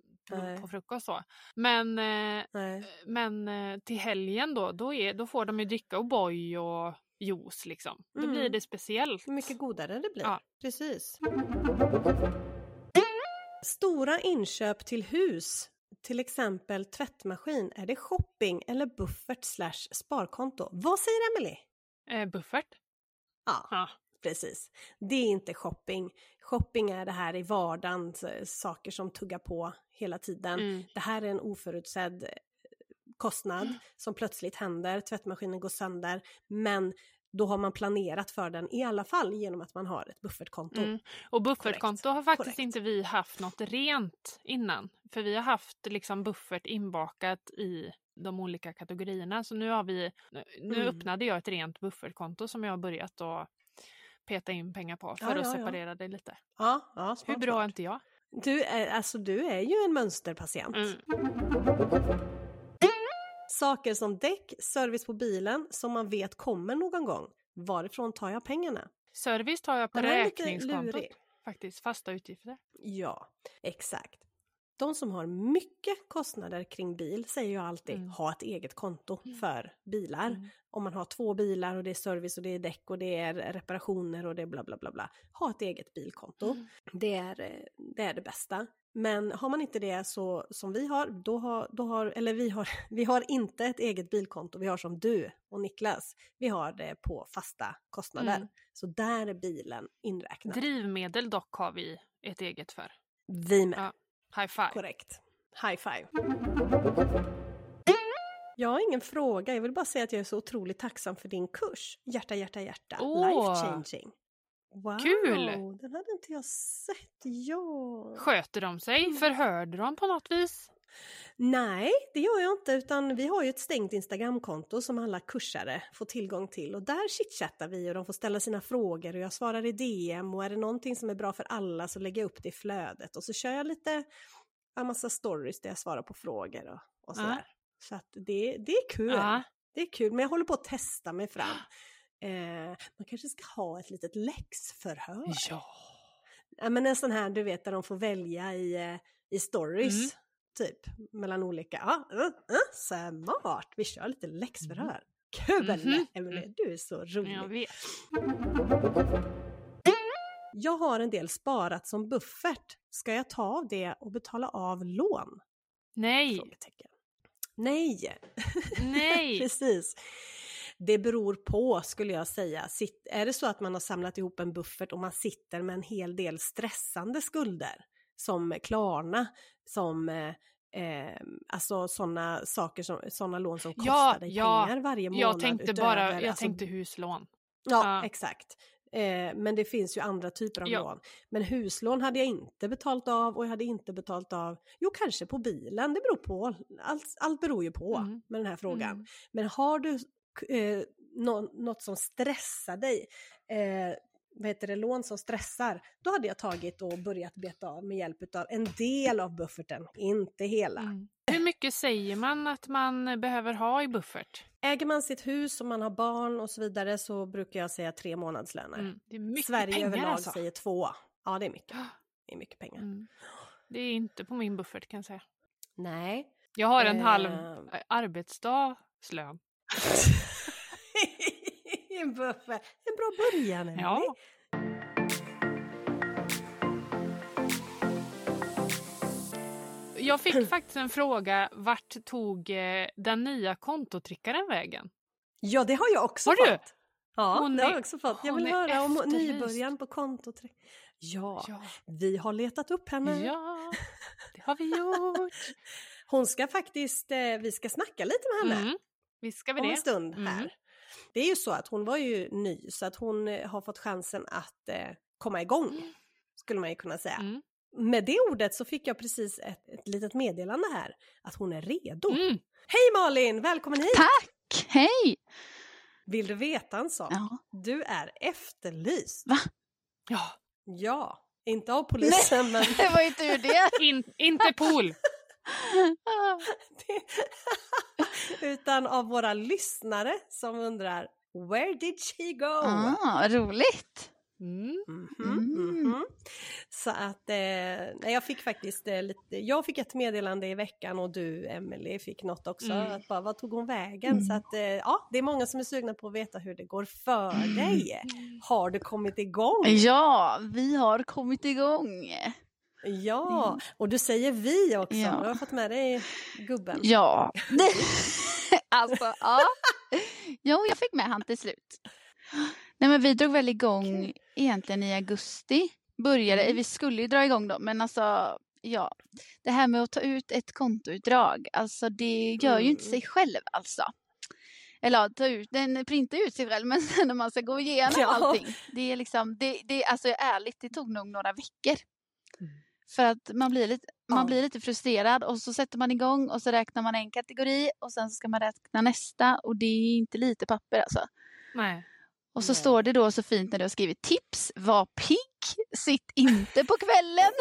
på, frukost så. Men, eh, Nej. men eh, till helgen då, då, är, då får de ju dricka O'boy och juice liksom. Då Mm. blir det speciellt. Hur mycket godare det blir. Ja. Precis. Stora inköp till hus, till exempel tvättmaskin, är det shopping eller buffert slash sparkonto? Vad säger Emily? Eh, buffert? Ja, Ja. precis. Det är inte shopping. Shopping är det här i vardagen, saker som tuggar på hela tiden. Mm. Det här är en oförutsedd eh, kostnad som plötsligt händer, tvättmaskinen går sönder, men då har man planerat för den i alla fall genom att man har ett buffertkonto. Mm. Och buffertkonto har faktiskt Korrekt. inte vi haft något rent innan. För vi har haft liksom buffert inbakat i de olika kategorierna. Så nu har vi, nu- Mm. öppnade jag ett rent buffertkonto som jag har börjat att peta in pengar på för Ja, att ja, ja. separera det lite. Ja, ja Hur smart, bra är smart. inte jag? Du är, alltså, du är ju en mönsterpatient. Mm. Saker som däck, service på bilen som man vet kommer någon gång. Varifrån tar jag pengarna? Service tar jag på räkningskontot. Faktiskt, fasta utgifter. Ja, exakt. De som har mycket kostnader kring bil säger jag alltid Mm. ha ett eget konto för bilar. Mm. Om man har två bilar och det är service och det är däck och det är reparationer och det är bla bla bla bla. Ha ett eget bilkonto. Mm. Det, är, eh, det är det bästa. Men har man inte det så som vi har, då har, då har eller vi har, vi har inte ett eget bilkonto, vi har som du och Niklas, vi har det på fasta kostnader. Mm. Så där är bilen inräknad. Drivmedel dock har vi ett eget för. vi med. Ja. High five. Korrekt. High five. Jag har ingen fråga, jag vill bara säga att jag är så otroligt tacksam för din kurs. Hjärta, hjärta, hjärta. Åh! Life changing. Wow, Kul! den hade inte jag sett. Ja. Sköter de sig? Förhörde de på något vis? Nej, det gör jag inte, utan vi har ju ett stängt Instagramkonto som alla kursare får tillgång till och där chitchattar vi och de får ställa sina frågor och jag svarar i DM och är det någonting som är bra för alla så lägger jag upp det i flödet och så kör jag lite, en massa stories där jag svarar på frågor och, och Ja. sådär. Så att det, det är kul. Ja. Det är kul, men jag håller på att testa mig fram. Eh, man kanske ska ha ett litet läxförhör. Ja. Ja, men en sån här, du vet, där de får välja i, eh, i stories. Mm. Typ, mellan olika. Ja, uh, uh, smart! Vi kör lite läxförhör. Kul! Mhm. Emelie, du är så rolig. Jag vet. Jag har en del sparat som buffert. Ska jag ta av det och betala av lån? Nej. Nej! Nej. Precis. Det beror på skulle jag säga. Sitt, är det så att man har samlat ihop en buffert och man sitter med en hel del stressande skulder som Klarna, som eh, eh, alltså sådana saker som, sådana lån som kostar Ja, dig ja. pengar varje månad. Jag tänkte bara, utöver, jag alltså, tänkte huslån. Ja, Ja. exakt. Eh, men det finns ju andra typer av Ja. lån. Men huslån hade jag inte betalt av och jag hade inte betalt av, jo kanske på bilen, det beror på. Allt, allt beror ju på Mm. med den här frågan. Mm. Men har du eh, nå- något som stressar dig, eh, vad heter det, lån som stressar, då hade jag tagit och börjat beta av med hjälp av en del av bufferten, inte hela. Mm. Hur mycket säger man att man behöver ha i buffert? Äger man sitt hus och man har barn och så vidare så brukar jag säga tre månadslöner. Mm. Det är mycket Sverige pengar överlag alltså. säger två. Ja, det är mycket. Det är mycket pengar. Mm. Det är inte på min buffert kan jag säga. Nej. Jag har en halv Eh. eh, arbetsdagslön. en buffert. En bra början, Emelie. Ja. Jag fick faktiskt en fråga, vart tog eh, den nya kontotrickaren vägen? Ja, det har jag också Har fått. Ja, Hon det har jag också fått. Jag vill höra om nybörjaren på kontot. Ja, Ja. vi har letat upp henne. ja, det har vi gjort. Hon ska faktiskt, eh, vi ska snacka lite med henne Mm. Visst ska vi om en det? stund Mm. här. Det är ju så att hon var ju ny så att hon eh, har fått chansen att eh, komma igång, skulle man ju kunna säga. Mm. Med det ordet så fick jag precis ett, ett litet meddelande här att hon är redo. Mm. Hej Malin, välkommen hit! Tack! Hej! Vill du veta en sak? Ja. Du är efterlyst. Va? Ja, Ja, inte av polisen men Det var ju tur det. in, inte pool. utan av våra lyssnare som undrar Where did she go? ah, roligt. Mm. Mhm, Mm. mhm. Så att, eh, jag fick faktiskt eh, lite, jag fick ett meddelande i veckan och du Emelie fick något också, Mm. att bara, vad tog hon vägen? Mm. Så att, eh, ja, det är många som är sugna på att veta hur det går för dig. Har du kommit igång? Ja, vi har kommit igång. Ja, och du säger vi också, Ja. du har fått med dig gubben. Ja. alltså, ja. Jo, jag fick med han till slut. Nej, men vi drog väl igång egentligen i augusti. Började, Mm. vi skulle ju dra igång då, men alltså, ja. Det här med att ta ut ett kontoutdrag, alltså det gör ju inte Mm. sig själv alltså. Eller ta ut, den printar ut sig själv, men sen när man ska gå igenom Ja. allting. Det är liksom, det, det, alltså ärligt, det tog nog några veckor. För att man blir, lite, man blir lite frustrerad och så sätter man igång och så räknar man en kategori och sen så ska man räkna nästa och det är inte lite papper alltså. Nej. Och så Nej. står det då så fint när du har skrivit tips, var pigg, sitt inte på kvällen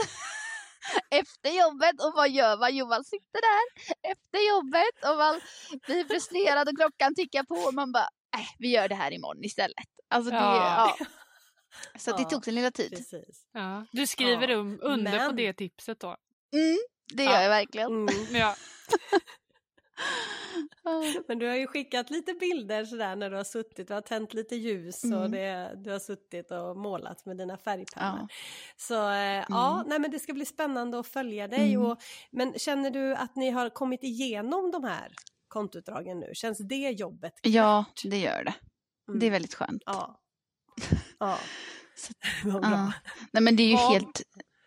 efter jobbet och vad gör man? Jo man sitter där efter jobbet och man blir frustrerad och klockan tickar på och man bara, äh, vi gör det här imorgon istället. Alltså det, Ja. ja. Så det Ja, tog sin lilla tid. Precis. Ja. Du skriver Ja, um, under på men- det tipset då. Mm, det gör Ja. jag verkligen. Mm. Ja. Men du har ju skickat lite bilder sådär när du har suttit, du har tänt lite ljus och Mm. det, du har suttit och målat med dina färgpennor. Ja. Så eh, ja, nej men det ska bli spännande att följa dig. Mm. Och, men känner du att ni har kommit igenom de här kontoutdragen nu? Känns det jobbet? Ja, det gör det. Mm. Det är väldigt skönt. Ja. Ja, Så- vad bra. Ja. Nej men det är ju Ja. helt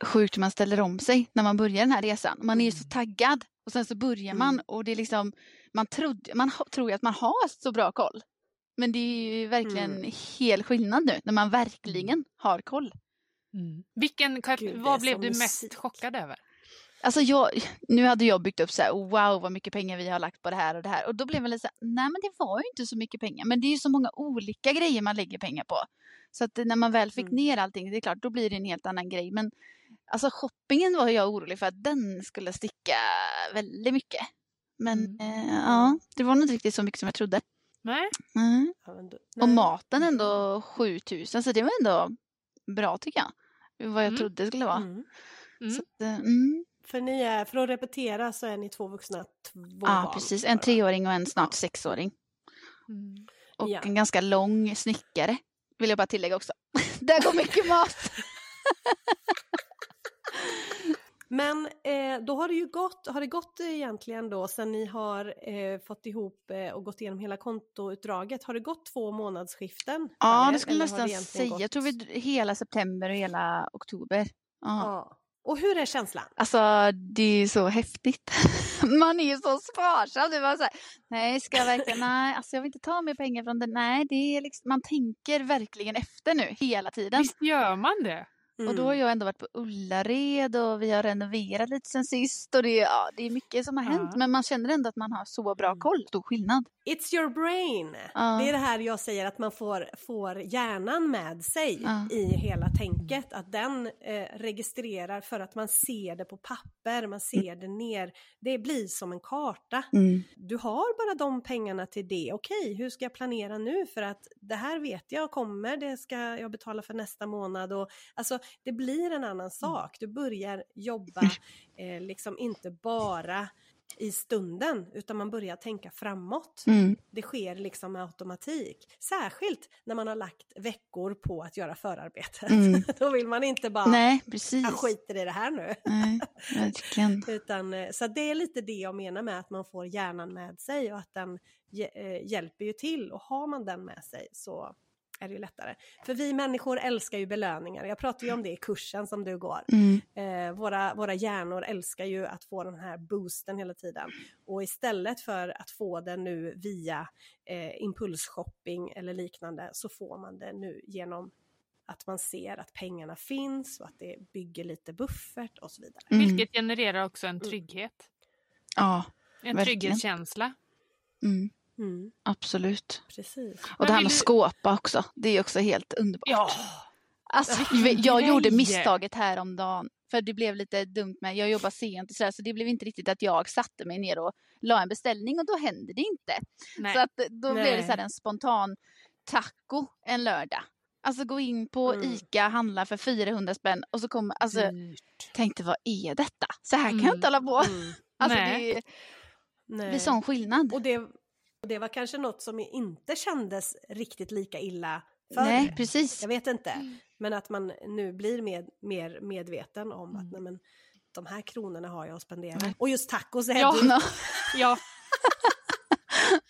sjukt hur man ställer om sig när man börjar den här resan. Man är ju så taggad och sen så börjar man Mm. och det är liksom, man, trodde, man tror ju att man har så bra koll. Men det är ju verkligen Mm. hel skillnad nu när man verkligen har koll. Mm. Vilken, Gud, vad blev du musik. mest chockad över? Alltså jag, nu hade jag byggt upp så här, wow vad mycket pengar vi har lagt på det här och det här. Och då blev man lite så här, nej men det var ju inte så mycket pengar. Men det är ju så många olika grejer man lägger pengar på. Så att när man väl fick Mm. ner allting, det är klart, då blir det en helt annan grej. Men alltså shoppingen var jag orolig för att den skulle sticka väldigt mycket. Men Mm. eh, ja, det var nog inte riktigt så mycket som jag trodde. Nej? Mm. Ja, Och maten ändå 7000, så det var ändå bra tycker jag. Vad jag Mm. trodde det skulle vara. Mm. Mm. Så att, eh, mm. För, ni är, för att repetera så är ni två vuxna, två Ja, barn. precis. En treåring och en snart sexåring. Mm. Och Ja. en ganska lång snickare. Vill jag bara tillägga också. Där går mycket mat. Men eh, då har det ju gått, har det gått egentligen då sen ni har eh, fått ihop eh, och gått igenom hela kontoutdraget, har det gått två månadsskiften? Ja, er, det skulle eller jag nästan säga. gått- Jag tror vi hela september och hela oktober. Ja. Ja. Och hur är känslan? Alltså det är så häftigt. Man är ju så sparsam. Det var så här, nej ska jag verkligen, nej alltså jag vill inte ta mer pengar från den. Nej, det är liksom, man tänker verkligen efter nu hela tiden. Visst gör man det? Och då har jag ändå varit på Ullared och vi har renoverat lite sen sist och det, är- ja, det är mycket som har hänt. Ja. Men man känner ändå att man har så bra koll. Stor skillnad. It's your brain! Ja. Det är det här jag säger att man får, får hjärnan med sig Ja. i hela tänket. Att den eh, registrerar för att man ser det på papper, man ser det ner. Det blir som en karta. Du har bara de pengarna till det. Okej, hur ska jag planera nu? För att det här vet jag kommer, det ska jag betala för nästa månad. Och, alltså, det blir en annan sak. Du börjar jobba eh, liksom inte bara i stunden utan man börjar tänka framåt. Mm. Det sker liksom med automatik. Särskilt när man har lagt veckor på att göra förarbetet. Mm. Då vill man inte bara, Nej, precis. jag skiter i det här nu. Nej, verkligen. Utan, eh, så det är lite det jag menar med att man får hjärnan med sig och att den eh, hjälper ju till. Och har man den med sig så är det ju lättare. För vi människor älskar ju belöningar. Jag pratar ju om det i kursen som du går. Mm. Eh, våra, våra hjärnor älskar ju att få den här boosten hela tiden. Och istället för att få den nu via eh, impulsshopping eller liknande så får man det nu genom att man ser att pengarna finns och att det bygger lite buffert och så vidare. Mm. Vilket genererar också en trygghet. Ja, En Verkligen. trygghetskänsla. mm. Mm, absolut. precis. Och Men det här med du- skåpa också. Det är också helt underbart. Ja, Alltså, vilken jag gjorde misstaget häromdagen. För det blev lite dumt med, jag jobbar sent och sådär, så det blev inte riktigt att jag satte mig ner och la en beställning och då hände det inte. nej. Så att då blev det Nej. så här en spontan taco en lördag. Alltså gå in på Mm. ICA, handla för 400 spänn och så kommer, alltså Dyrt. tänkte vad är detta? Så här kan jag Mm. inte hålla på. Mm, Alltså Nej. det nej. blir sån skillnad. Och det, och det var kanske något som inte kändes riktigt lika illa förr. Nej, precis. Jag vet inte. Men att man nu blir med, mer medveten om att Mm. nej, men, de här kronorna har jag att spendera. Och just tacos är Ja. du. Ja,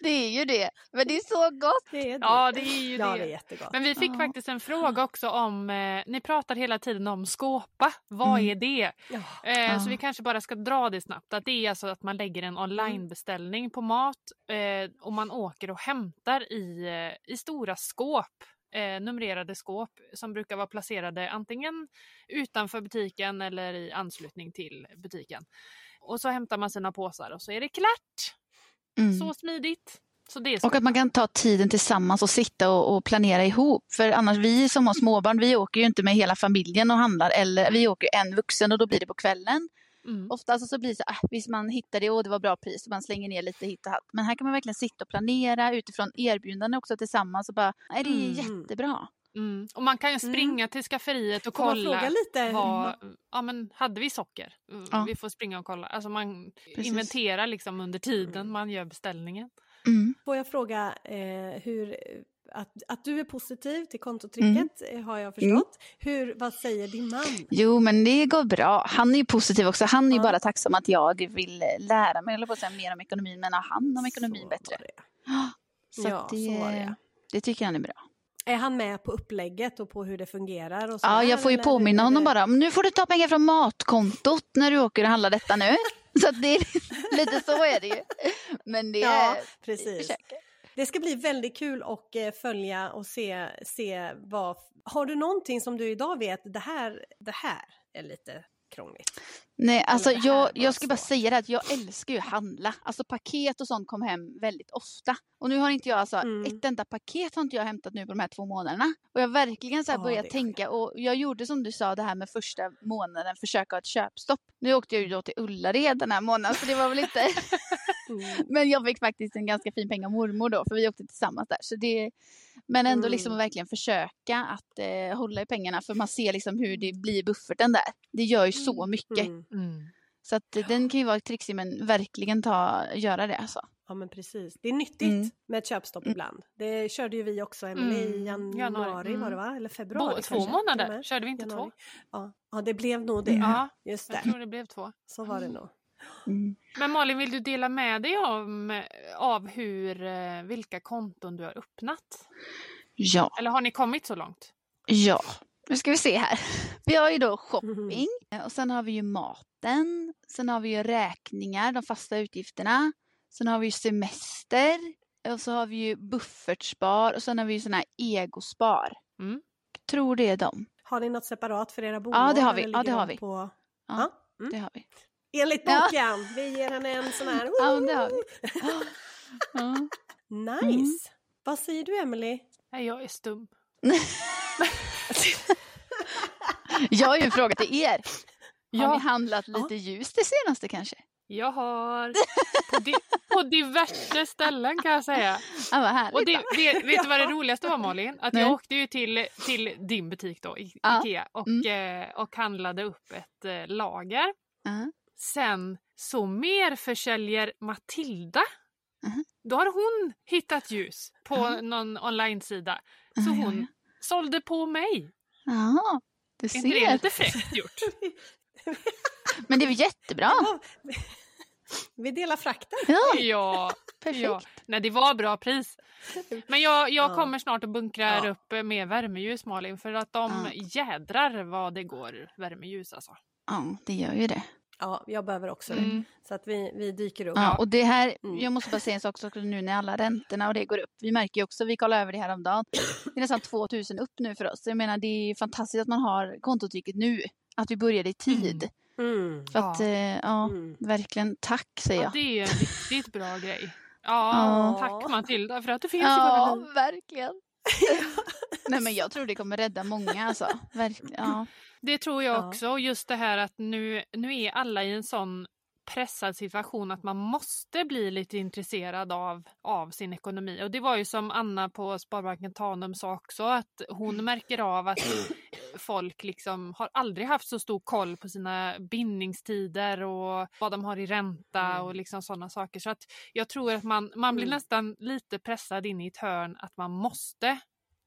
det är ju det. Men det är så gott. Det är det. ja, det är ju ja, det. det är jättegott. Men vi fick Ja. faktiskt en fråga också om, eh, ni pratar hela tiden om skåpa, vad Mm. är det? Ja. Eh, Ja. Så vi kanske bara ska dra det snabbt. Att det är alltså att man lägger en onlinebeställning på mat eh, och man åker och hämtar i, eh, i stora skåp. Eh, numrerade skåp som brukar vara placerade antingen utanför butiken eller i anslutning till butiken. Och så hämtar man sina påsar och så är det klart. Mm. Så smidigt. Så är Och att man kan ta tiden tillsammans och sitta och, och planera ihop. För annars, vi som har småbarn, vi åker ju inte med hela familjen och handlar. Eller vi åker en vuxen och då blir det på kvällen. Mm. Oftast så blir det så ah, visst man hittar det och det var bra pris och man slänger ner lite hit och hatt. Men här kan man verkligen sitta och planera utifrån erbjudanden också tillsammans och bara, nej det är Mm. jättebra. Mm. Och man kan ju Mm. springa till skafferiet och Får kolla. fråga lite? Vad, ja, men hade vi socker? Mm, Ja. Vi får springa och kolla. Alltså man Precis. inventerar liksom under tiden man gör beställningen. Mm. Får jag fråga eh, hur, att, att du är positiv till kontotricket Mm. eh, har jag förstått. Hur, vad säger din man? Jo men det går bra. Han är ju positiv också. Han är ju Ja. bara tacksam att jag vill lära mig, eller på att säga, mer om ekonomin, men ha hand om ekonomin Så bättre. var det. Så Ja, det, så var det. det tycker han är bra. Är han med på upplägget och på hur det fungerar? Och så Ja, jag får ju påminna honom bara. Nu får du ta pengar från matkontot när du åker och handlar detta nu. Så det är lite så är det ju. Men det Ja, är... precis. Det ska bli väldigt kul att eh, följa och se, se vad... Har du någonting som du idag vet, det här, det här är lite krångligt? Nej, alltså jag, jag ska bara säga det att jag älskar ju att handla. Alltså paket och sånt kom hem väldigt ofta. Och nu har inte jag alltså, Mm. ett enda paket har inte jag hämtat nu på de här två månaderna. Och jag har verkligen så här Ja, börjat tänka och jag gjorde som du sa det här med första månaden, försöka ha ett köpstopp. Nu åkte jag ju då till Ullared den här månaden så det var väl inte Mm. Men jag fick faktiskt en ganska fin peng av mormor då, för vi åkte tillsammans där. Så det, men ändå liksom Mm. att verkligen försöka att eh, hålla i pengarna, för man ser liksom hur det blir i bufferten där. Det gör ju så mycket. Mm. Så att den kan ju vara trixig, men verkligen ta, göra det alltså. Ja men precis. Det är nyttigt Mm. med ett köpstopp Mm. ibland. Det körde ju vi också, Emelie, i Mm, januari, januari, var det va? Eller februari Bo, två kanske, månader, körde vi inte Januari. två? Ja. ja, det blev nog det. Mm. Ja, Just jag det, tror det blev två. så var det nog. Mm. Men Malin, vill du dela med dig om, av hur, eh, vilka konton du har öppnat? Ja, Eller har ni kommit så långt? ja. Nu ska vi se här. Vi har ju då shopping eh, och sen har vi ju maten. Sen har vi ju räkningar, de fasta utgifterna. Sen har vi ju semester. Och så har vi ju buffertspar och sen har vi ju sån här egospar. Mm. Tror det är dem. Har ni något separat för era bolag? Ja, det har vi. Ja, det har vi. På... Ja, Ja, mm. det har vi. Enligt Ja. boken. Vi ger henne en sån här. Ja, det har vi. Ja. Nice. Mm. Vad säger du Emily? Nej, jag är stum. Jag har ju en fråga till er. Har Ja. ni handlat lite ljus det senaste kanske? Jag har på, di på diverse ställen kan jag säga. Ja, vad härligt. Och det, då. vet, du vad det roligaste var Malin? Att Nej. jag åkte ju till, till din butik då, I- Ja. Ikea, och, eh, och handlade upp ett eh, lager. Ja. Sen så merförsäljer Matilda. Mhm. Då har hon hittat ljus på Ja. någon online-sida. Så Ja, ja, hon ja. sålde på mig. Ja, du Är inte det ser. lite fräckt gjort? Men det är väl jättebra. Ja, Vi delar frakten. Ja, Ja, perfekt. ja. Nej, det var bra pris. Men jag, jag Ja. kommer snart att bunkra Ja. upp mer värmeljus Malin för att de Ja. jädrar vad det går värmeljus alltså. Ja, det gör ju det. Ja, jag behöver också det. Mm. Så att vi, vi dyker upp. Ja, och det här, Mm. jag måste bara säga en sak också nu när alla räntorna och det går upp. Vi märker ju också, vi kollade över det här om dagen. Det är nästan 2000 upp nu för oss. Jag menar det är fantastiskt att man har kontotrycket nu. Att vi började i tid. Mm. För att, Ja. eh, ja, Mm. verkligen tack säger Ja, jag. det är en riktigt bra grej. Ja, Ja. tack Matilda för att du finns i Ja, våra liv. verkligen. Nej men jag tror det kommer rädda många alltså. Verkligen. Ja. Det tror jag Ja. också. Just det här att nu, nu är alla i en sån pressad situation att man måste bli lite intresserad av, av sin ekonomi. Och det var ju som Anna på Sparbanken Tanum sa också att hon märker av att folk liksom har aldrig haft så stor koll på sina bindningstider och vad de har i ränta och liksom sådana saker. Så att jag tror att man, man blir Mm. nästan lite pressad in i ett hörn att man måste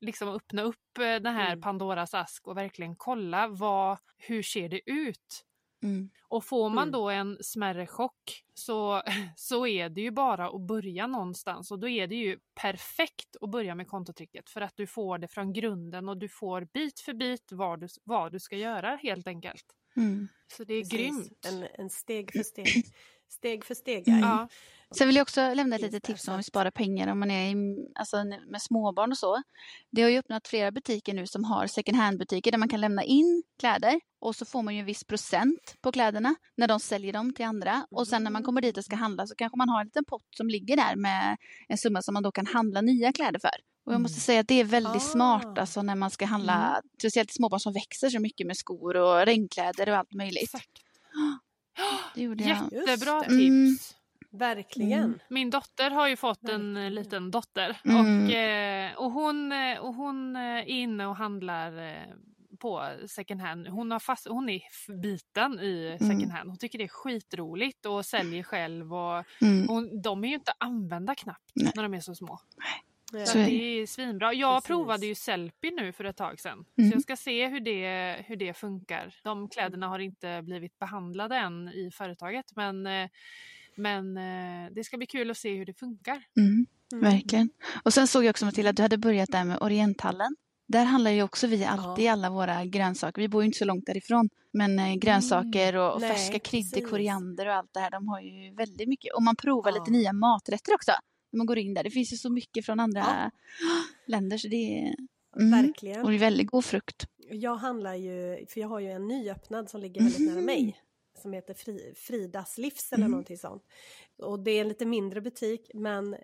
liksom öppna upp eh, den här Mm. Pandoras ask och verkligen kolla vad, hur ser det ut? Mm. Och får man Mm. då en smärre chock så, så är det ju bara att börja någonstans och då är det ju perfekt att börja med kontotricket för att du får det från grunden och du får bit för bit vad du, vad du ska göra helt enkelt. Mm. Så det är Precis. grymt. En, en steg för steg. Steg för steg. guide. Ja, Sen vill jag också lämna ett litet tips om att- spara pengar om man är i, alltså, med småbarn och så. Det har ju öppnat flera butiker nu som har second hand-butiker där man kan lämna in kläder och så får man ju en viss procent på kläderna när de säljer dem till andra. Och sen när man kommer dit och ska handla så kanske man har en liten pott som ligger där med en summa som man då kan handla nya kläder för. Och jag måste Mm. säga att det är väldigt Ah. smart alltså när man ska handla, speciellt småbarn som växer så mycket med skor och regnkläder och allt möjligt. exakt. Det gjorde jag. Jättebra Just tips. Mm. Verkligen. Mm. Min dotter har ju fått en eh, liten dotter Mm. och, eh, och, hon, eh, och hon är inne och handlar på second hand. Hon, har fast, hon är biten i second Mm. hand. Hon tycker det är skitroligt och säljer själv. Och Mm. hon, de är ju inte använda knappt Nej. när de är så små. Ja. Så det. är svinbra. Jag Precis. provade ju Sellpy nu för ett tag sedan. Mm. Så jag ska se hur det, hur det funkar. De kläderna har inte blivit behandlade än i företaget men, eh, men eh, det ska bli kul att se hur det funkar. Mm. Mm. Verkligen. Och sen såg jag också Matilda att du hade börjat där med Orienthallen. Där handlar ju också vi alltid Ja. alla våra grönsaker. Vi bor ju inte så långt därifrån. Men eh, grönsaker och, och Nej, färska kryddor, koriander och allt det här. De har ju väldigt mycket. Och man provar Ja. lite nya maträtter också. När man går in där. Det finns ju så mycket från andra Ja. länder. Så det är, Mm. Verkligen. och det är väldigt god frukt. Jag handlar ju, för jag har ju en nyöppnad som ligger väldigt nära mig. Som heter Fri, Fridas livs eller Mm. någonting sånt. Och det är en lite mindre butik men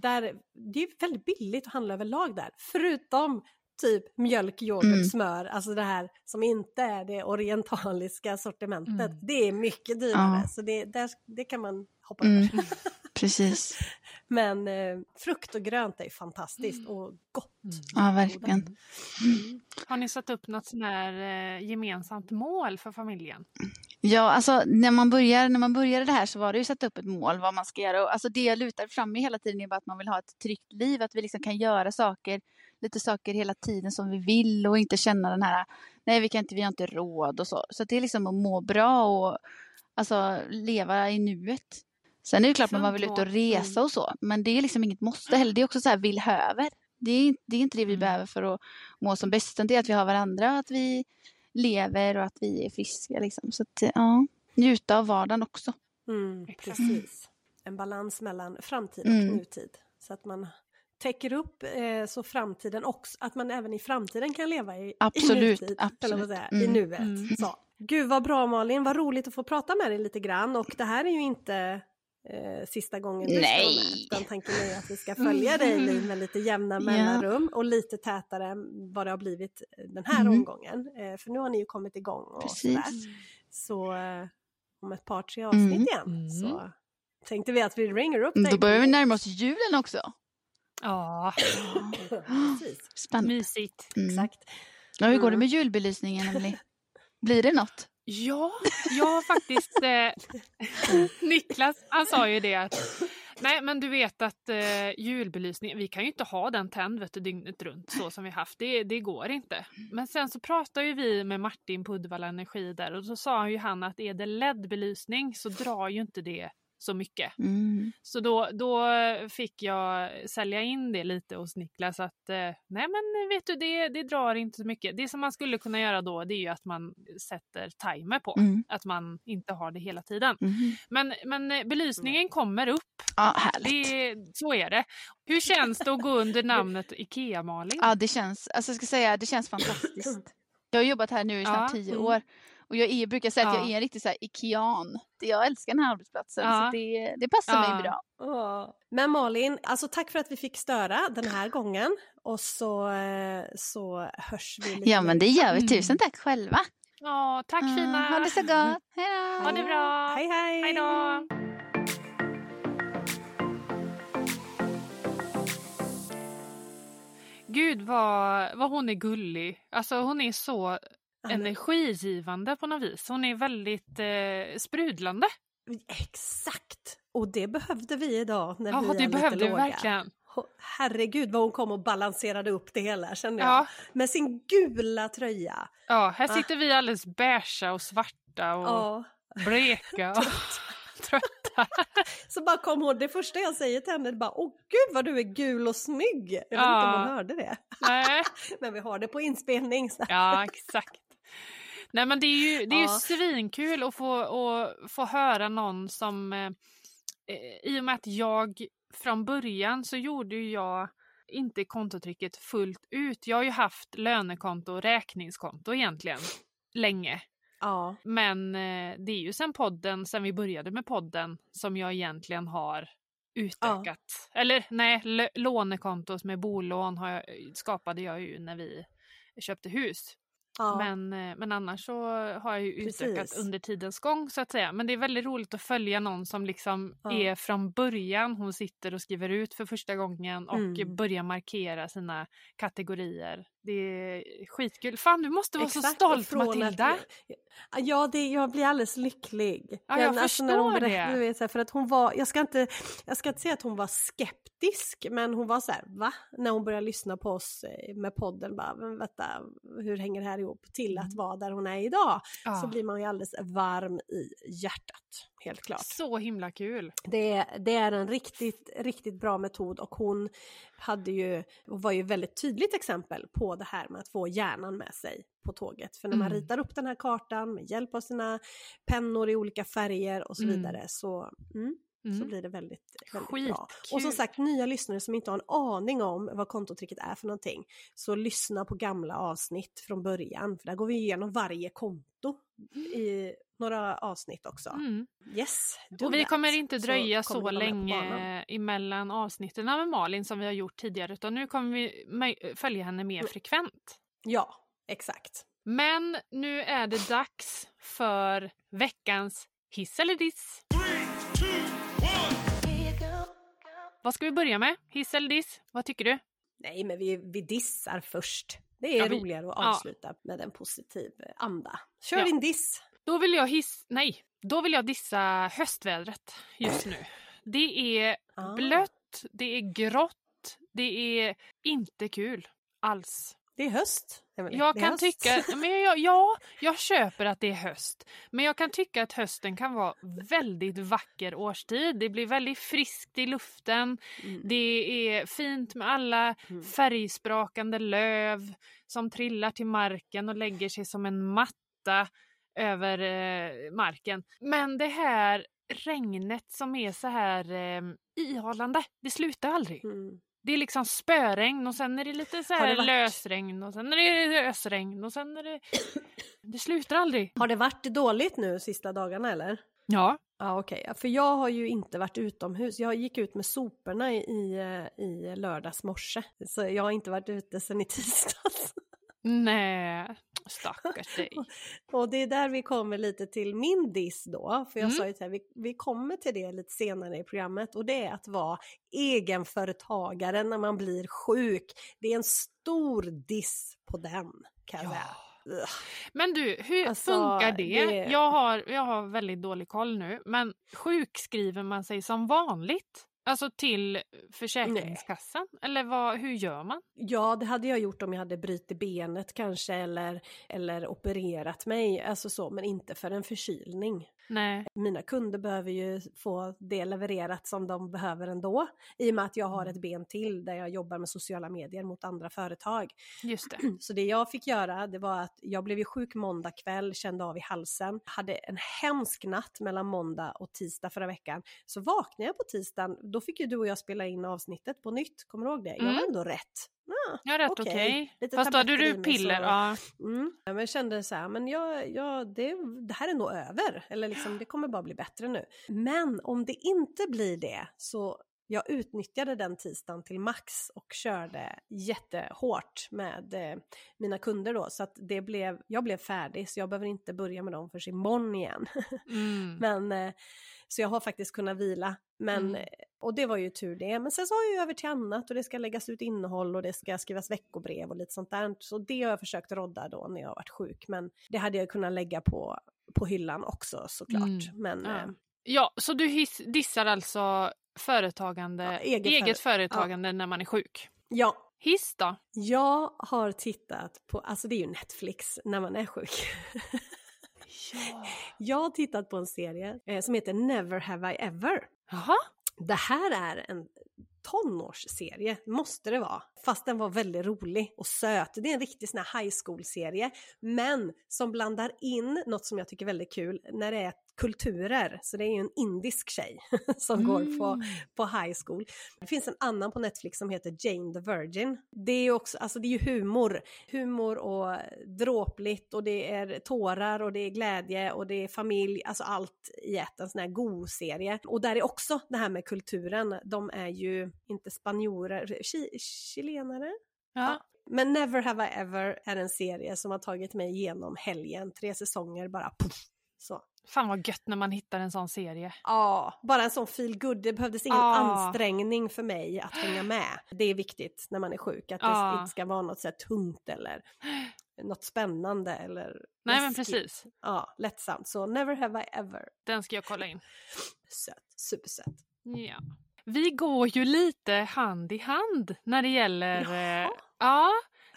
där, det är väldigt billigt att handla överlag där. Förutom typ mjölk, yoghurt, Mm. smör, alltså det här som inte är det orientaliska sortimentet. Mm. Det är mycket dyrare Ja. så det, där, det kan man hoppa Mm. över. Precis. Men eh, frukt och grönt är fantastiskt och gott. Ja, verkligen. Mm. Har ni satt upp något sån här eh, gemensamt mål för familjen? Ja, alltså när man, börjar, när man började det här så var det ju satt upp ett mål vad man ska göra. Och, alltså det jag lutar fram i hela tiden är bara att man vill ha ett tryggt liv. Att vi liksom kan göra saker, lite saker hela tiden som vi vill och inte känna den här, nej vi kan inte, vi har inte råd och så. Så det är liksom att må bra och alltså leva i nuet. Sen är det klart att man vill ut och resa och så, men det är liksom inget måste heller. Det är också så här vill höver. Det är, det är inte det vi Mm. behöver för att må som bäst, utan det är att vi har varandra, att vi lever och att vi är friska. Liksom. Så att, ja, njuta av vardagen också. Mm, precis. En balans mellan framtid och Mm. nutid. Så att man täcker upp eh, så framtiden också, att man även i framtiden kan leva i, Absolut, i nutid. absolut. Eller vad säga, I Mm. nuet. Mm. Så. Gud vad bra Malin, vad roligt att få prata med dig lite grann och det här är ju inte eh, sista gången du ska vara med. Nej. Utan tanken är att vi ska följa dig Liv med lite jämna Ja. mellanrum och lite tätare än vad det har blivit den här Mm. omgången. Eh, för nu har ni ju kommit igång och Precis. sådär. Så eh, om ett par tre avsnitt Mm. igen Mm. så tänkte vi att vi ringer upp dig. Då börjar vi närma oss julen också. Ja, Precis, Spännande. mysigt. Mm. exakt. Ja, hur går det Mm. med julbelysningen, Emily? Blir det något? Ja, jag har faktiskt... Eh, Niklas, han sa ju det att... Nej, men du vet att eh, julbelysningen, vi kan ju inte ha den tänd vet du, dygnet runt så som vi haft. Det, det går inte. Men sen så pratade ju vi med Martin på Uddevalla Energi där och så sa ju han att är det LED-belysning så drar ju inte det så mycket. Mm. Så då, då fick jag sälja in det lite hos Niklas att eh, nej men vet du det, det drar inte så mycket. Det som man skulle kunna göra då det är ju att man sätter timer på. Mm. Att man inte har det hela tiden. Mm. Men, men eh, belysningen kommer upp. Ja, härligt. Det, så är det. Hur känns det att gå under namnet IKEA-Malin? Ja, det känns, alltså jag ska säga, det känns fantastiskt. Jag har jobbat här nu i snart Ja, tio mm. år. Och jag är, brukar säga att Ja. jag är en riktig så här Ikean. Jag älskar den här arbetsplatsen Ja. så det, det passar Ja. mig bra. Men Malin, alltså tack för att vi fick störa den här gången och så, eh, så hörs vi lite Ja men det gör vi. Mm. Tusen tack själva. Ja, tack Mm, fina! Ha det så gott. Hej då. Ha det bra! Hej hej! Hej då! Gud vad, vad hon är gullig. Alltså hon är så energigivande på något vis. Hon är väldigt eh, sprudlande. Exakt! Och det behövde vi idag när Ja, vi är det lite behövde vi låga. verkligen. Herregud vad hon kom och balanserade upp det hela kände jag. Ja, Med sin gula tröja. ja, här Ah. sitter vi alldeles beiga och svarta och Ja. bleka och trötta. Så bara kom hon, det första jag säger till henne är bara åh gud vad du är gul och snygg. Jag vet inte om hon hörde det. Nej. Men vi har det på inspelning. Så. Ja, exakt. Nej men det är ju, det är ju Ja. svinkul att få, att få höra någon som... Eh, eh, I och med att jag från början så gjorde jag inte kontotrycket fullt ut. Jag har ju haft lönekonto och räkningskonto egentligen länge. Ja. Men eh, det är ju sen podden, sen vi började med podden, som jag egentligen har utökat. Eller nej, lånekontot med bolån har jag, skapade jag ju när vi köpte hus. Ja. Men, eh, men annars så har jag ju utökat Precis. under tidens gång så att säga. Men det är väldigt roligt att följa någon som liksom Ja. är från början. Hon sitter och skriver ut för första gången och Mm. börjar markera sina kategorier. Det är skitkul. Fan du måste vara så Exakt, stolt och från Matilda! Att, ja, det, jag blir alldeles lycklig. Ja, jag när hon berättade, det. vet, så för att hon var, jag ska, inte, jag ska inte säga att hon var skeptisk, men hon var så här, va? När hon började lyssna på oss eh, med podden, bara, men vänta, hur hänger det här ihop? Till att vara där hon är idag, Mm. Ja. så blir man ju alldeles varm i hjärtat, helt klart. Så himla kul! Det, det är en riktigt, riktigt bra metod och hon hade ju, var ju väldigt tydligt exempel på det här med att få hjärnan med sig på tåget. För när man Mm. ritar upp den här kartan med hjälp av sina pennor i olika färger och så Mm. vidare så, mm, så Mm. blir det väldigt, väldigt bra. Skitkul. Och som sagt, nya lyssnare som inte har en aning om vad kontotricket är för någonting, så lyssna på gamla avsnitt från början, för där går vi igenom varje konto i några avsnitt också. Mm. Yes, Och vi that. kommer inte Så dröja så, banan. länge emellan avsnitten med Malin som vi har gjort tidigare utan nu kommer vi följa henne mer Mm. frekvent. Ja, exakt. Men nu är det dags för veckans hiss eller diss. Vad ska vi börja med? Hiss eller diss? Vad tycker du? Nej, men vi, vi dissar först. Det är Ja, vi- roligare att ja. avsluta med en positiv anda. Kör Ja. din diss! Då vill jag hiss... Nej, då vill jag dissa höstvädret just nu. Det är Ah. blött, det är grått, det är inte kul alls. Det är höst. Jag kan höst. tycka, men jag, ja, jag köper att det är höst. Men jag kan tycka att hösten kan vara väldigt vacker årstid. Det blir väldigt friskt i luften. Mm. Det är fint med alla Mm. färgsprakande löv som trillar till marken och lägger sig som en matta över eh, marken. Men det här regnet som är så här eh, ihållande, det slutar aldrig. Mm. Det är liksom spöregn och sen är det lite så här lösregn och sen är det ösregn och sen är det... Det slutar aldrig. Har det varit dåligt nu sista dagarna eller? Ja. Ja okej, Ja, för jag har ju inte varit utomhus. Jag gick ut med soporna i, i, eh, i lördags morse. Så jag har inte varit ute sedan i tisdags. Nej, stackars dig. Och det är där vi kommer lite till min diss då. För jag Mm. sa ju att vi, vi kommer till det lite senare i programmet. Och det är att vara egenföretagare när man blir sjuk. Det är en stor diss på den kan jag Ja. säga. Men du, hur Alltså, funkar det? det- Jag, har, jag har väldigt dålig koll nu, men sjukskriver man sig som vanligt? Alltså till Försäkringskassan? Eller vad, hur gör man? Ja, det hade jag gjort om jag hade brutit benet kanske eller, eller opererat mig, alltså så, men inte för en förkylning. Nej. Mina kunder behöver ju få det levererat som de behöver ändå, i och med att jag har Mm. ett ben till där jag jobbar med sociala medier mot andra företag. Just det. Så det jag fick göra, det var att jag blev ju sjuk måndag kväll, kände av i halsen, hade en hemsk natt mellan måndag och tisdag förra veckan. Så vaknade jag på tisdagen, då fick ju du och jag spela in avsnittet på nytt, kommer du ihåg det? Jag var Mm. ändå rätt. Ja, Ja, rätt Okej, okej. lite Fast då hade du piller. Ja. Mm. Men jag kände så här, men jag, jag, det, det här är nog över. Eller liksom, det kommer bara bli bättre nu. Men om det inte blir det så jag utnyttjade den tisdagen till max och körde jättehårt med eh, mina kunder då. Så att det blev, jag blev färdig så jag behöver inte börja med dem förrän imorgon igen. Mm. Men, eh, så jag har faktiskt kunnat vila. Men, Mm. Och det var ju tur det. Men sen så har jag ju över till annat och det ska läggas ut innehåll och det ska skrivas veckobrev och lite sånt där. Så det har jag försökt rodda då när jag har varit sjuk. Men det hade jag kunnat lägga på, på hyllan också såklart. Mm. Men Ja. eh, Ja, så du hiss, dissar alltså företagande, Ja, eget, eget före- företagande när man är sjuk? ja, Hiss då? jag har tittat på, alltså det är ju Netflix när man är sjuk. Ja. jag har tittat på en serie eh, som heter Never Have I Ever. Jaha? Det här är en tonårsserie, måste det vara. Fast den var väldigt rolig och söt. Det är en riktig sån här high school-serie. Men som blandar in något som jag tycker är väldigt kul när det är kulturer. Så det är ju en indisk tjej som går på, Mm. på high school. Det finns en annan på Netflix som heter Jane the Virgin. Det är ju också, alltså det är ju humor. Humor och dråpligt och det är tårar och det är glädje och det är familj, alltså allt i ett, en sån här god serie. Och där är också det här med kulturen, de är ju inte spanjorer, chi- chilenare? Ja. Men Never Have I Ever är en serie som har tagit mig igenom helgen, tre säsonger bara puff, så. Fan vad gött när man hittar en sån serie. Ja, bara en sån feel good. Det behövdes ingen Ja. ansträngning för mig att hänga med. Det är viktigt när man är sjuk, att det Ja. inte ska vara något så tungt eller något spännande eller Nej men precis. Ja, lättsamt. Så Never Have I Ever. Den ska jag kolla in. Söt, supersöt. Ja. Vi går ju lite hand i hand när det gäller... Eh, ja,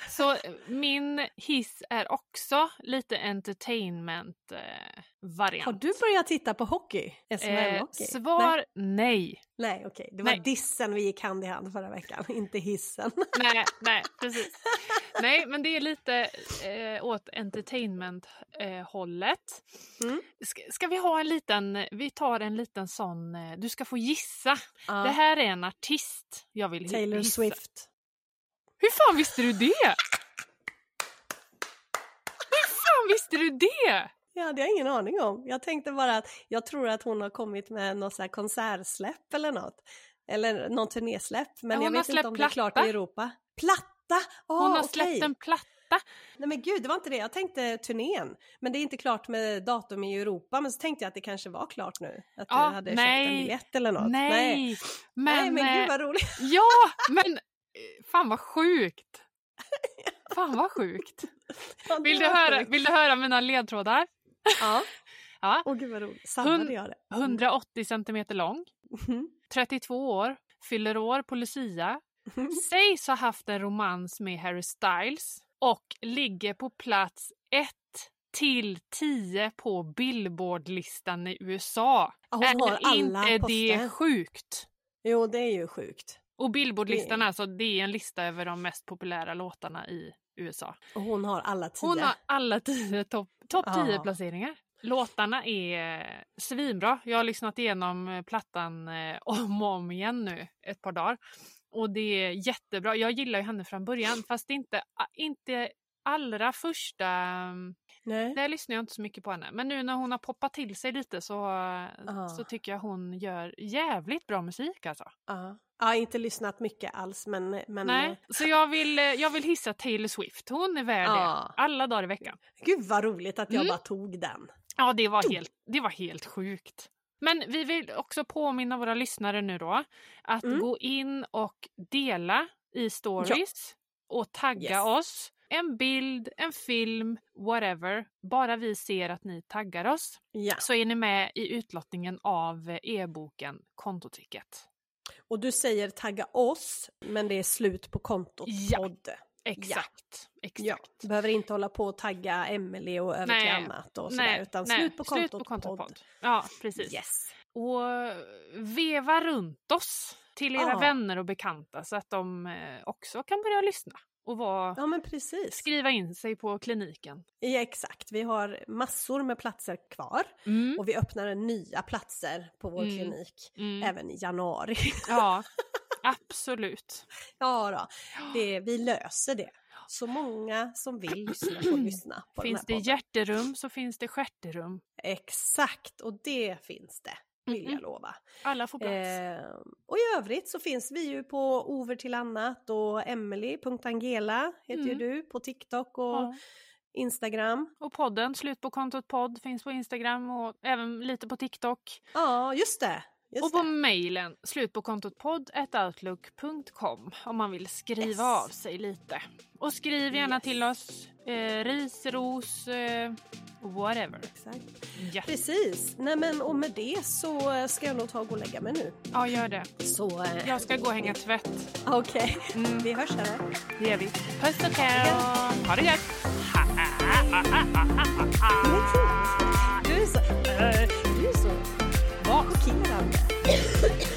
så min hiss är också lite entertainment-variant. Har du börjat titta på hockey? eh, SHL-hockey? Svar nej. Nej, okej. Det var Nej. dissen vi gick hand i hand förra veckan, inte hissen. Nej, nej, precis. Nej, men det är lite eh, åt entertainment-hållet. Mm. Ska, ska vi ha en liten, vi tar en liten sån, eh, du ska få gissa. Ja. Det här är en artist jag vill Taylor gissa. Swift. Hur fan visste du det? Hur fan visste du det? Ja, det hade jag ingen aning om. Jag tänkte bara att jag tror att hon har kommit med något så här konsertsläpp eller något. Eller någon turnésläpp, men Ja, jag vet inte om det är klart platta. i Europa. Platta! Ah, Hon har släppt en platta. Nej men gud, det var inte det. Jag tänkte turnén. Men det är inte klart med datum i Europa. Men så tänkte jag att det kanske var klart nu. Att Ja, du hade nej. köpt en biljett eller något. Nej, Nej, men... nej men eh, gud vad roligt. Ja, men eh, fan vad sjukt. Fan vad sjukt. Det Vill du, höra, vill du höra mina ledtrådar? Ja. Ja. Åh gud vad roligt. Hund- jag det? 180 centimeter lång, Mhm. 32 år, fyller år på Lucia, Mhm. sägs ha haft en romans med Harry Styles, och ligger på plats 1 till 10 på Billboardlistan i USA. Hon är inte det poster. sjukt? Jo, det är ju sjukt. Och Billboardlistan Det- alltså, det är en lista över de mest populära låtarna i USA. Och hon har alla tio. Hon har alla tio topp top Ja. 10 placeringar. Låtarna är svinbra. Jag har lyssnat igenom eh, plattan eh, om och om igen nu ett par dagar. Och det är jättebra. Jag gillar ju henne från början fast inte, inte allra första... Nej. Där lyssnar jag inte så mycket på henne. Men nu när hon har poppat till sig lite så, så tycker jag hon gör jävligt bra musik alltså. Ja. Ja, inte lyssnat mycket alls men... men Nej, så jag vill, eh, jag vill hissa Taylor Swift. Hon är värd Ja. det. Alla dagar i veckan. Gud vad roligt att jag Mm. bara tog den. Ja, det var helt, det var helt sjukt. Men vi vill också påminna våra lyssnare nu då att Mm. gå in och dela i stories och tagga Yes. oss. En bild, en film, whatever. Bara vi ser att ni taggar oss Ja. så är ni med i utlottningen av eh, e-boken Kontotricket. Och du säger tagga oss men det är slut på kontot Ja. podd. Exakt. Ja. Exakt. Du behöver inte hålla på och tagga Emily och över till Nej. annat och sådär, Nej, utan nej, slut på kontot, slut på kontot podd. podd. Ja, precis. Yes. Och veva runt oss till era Ja. vänner och bekanta så att de eh, också kan börja lyssna och vara, Ja men precis. skriva in sig på kliniken. Ja, exakt, vi har massor med platser kvar Mm. och vi öppnar nya platser på vår Mm. klinik Mm. även i januari. Ja, absolut. ja då, det, vi löser det. Så många som vill lyssna får lyssna på Finns det hjärterum så finns det stjärterum. Exakt, och det finns det. Vill jag lova. Alla får plats. Eh, och i övrigt så finns vi ju på Over till annat och Emily.angela heter ju Mm. du på TikTok och Ja. Instagram. Och podden, Slut på kontot podd, finns på Instagram och även lite på TikTok. Ja, just det. Just och på det. mejlen slutpåkontotpodd.outlook.com om man vill skriva Yes. av sig lite. Och skriv gärna Yes. till oss eh, ris, ros, eh, whatever. Exakt. Ja. Precis. Nej men och med det så ska jag nog ta och gå och lägga mig nu. ja, gör det. Så... eh, Jag ska gå och hänga tvätt. Okej, Mm, vi hörs här. det gör vi. Puss och kram! Ha det gött! Du är så... Du är så... Vad? chockerande.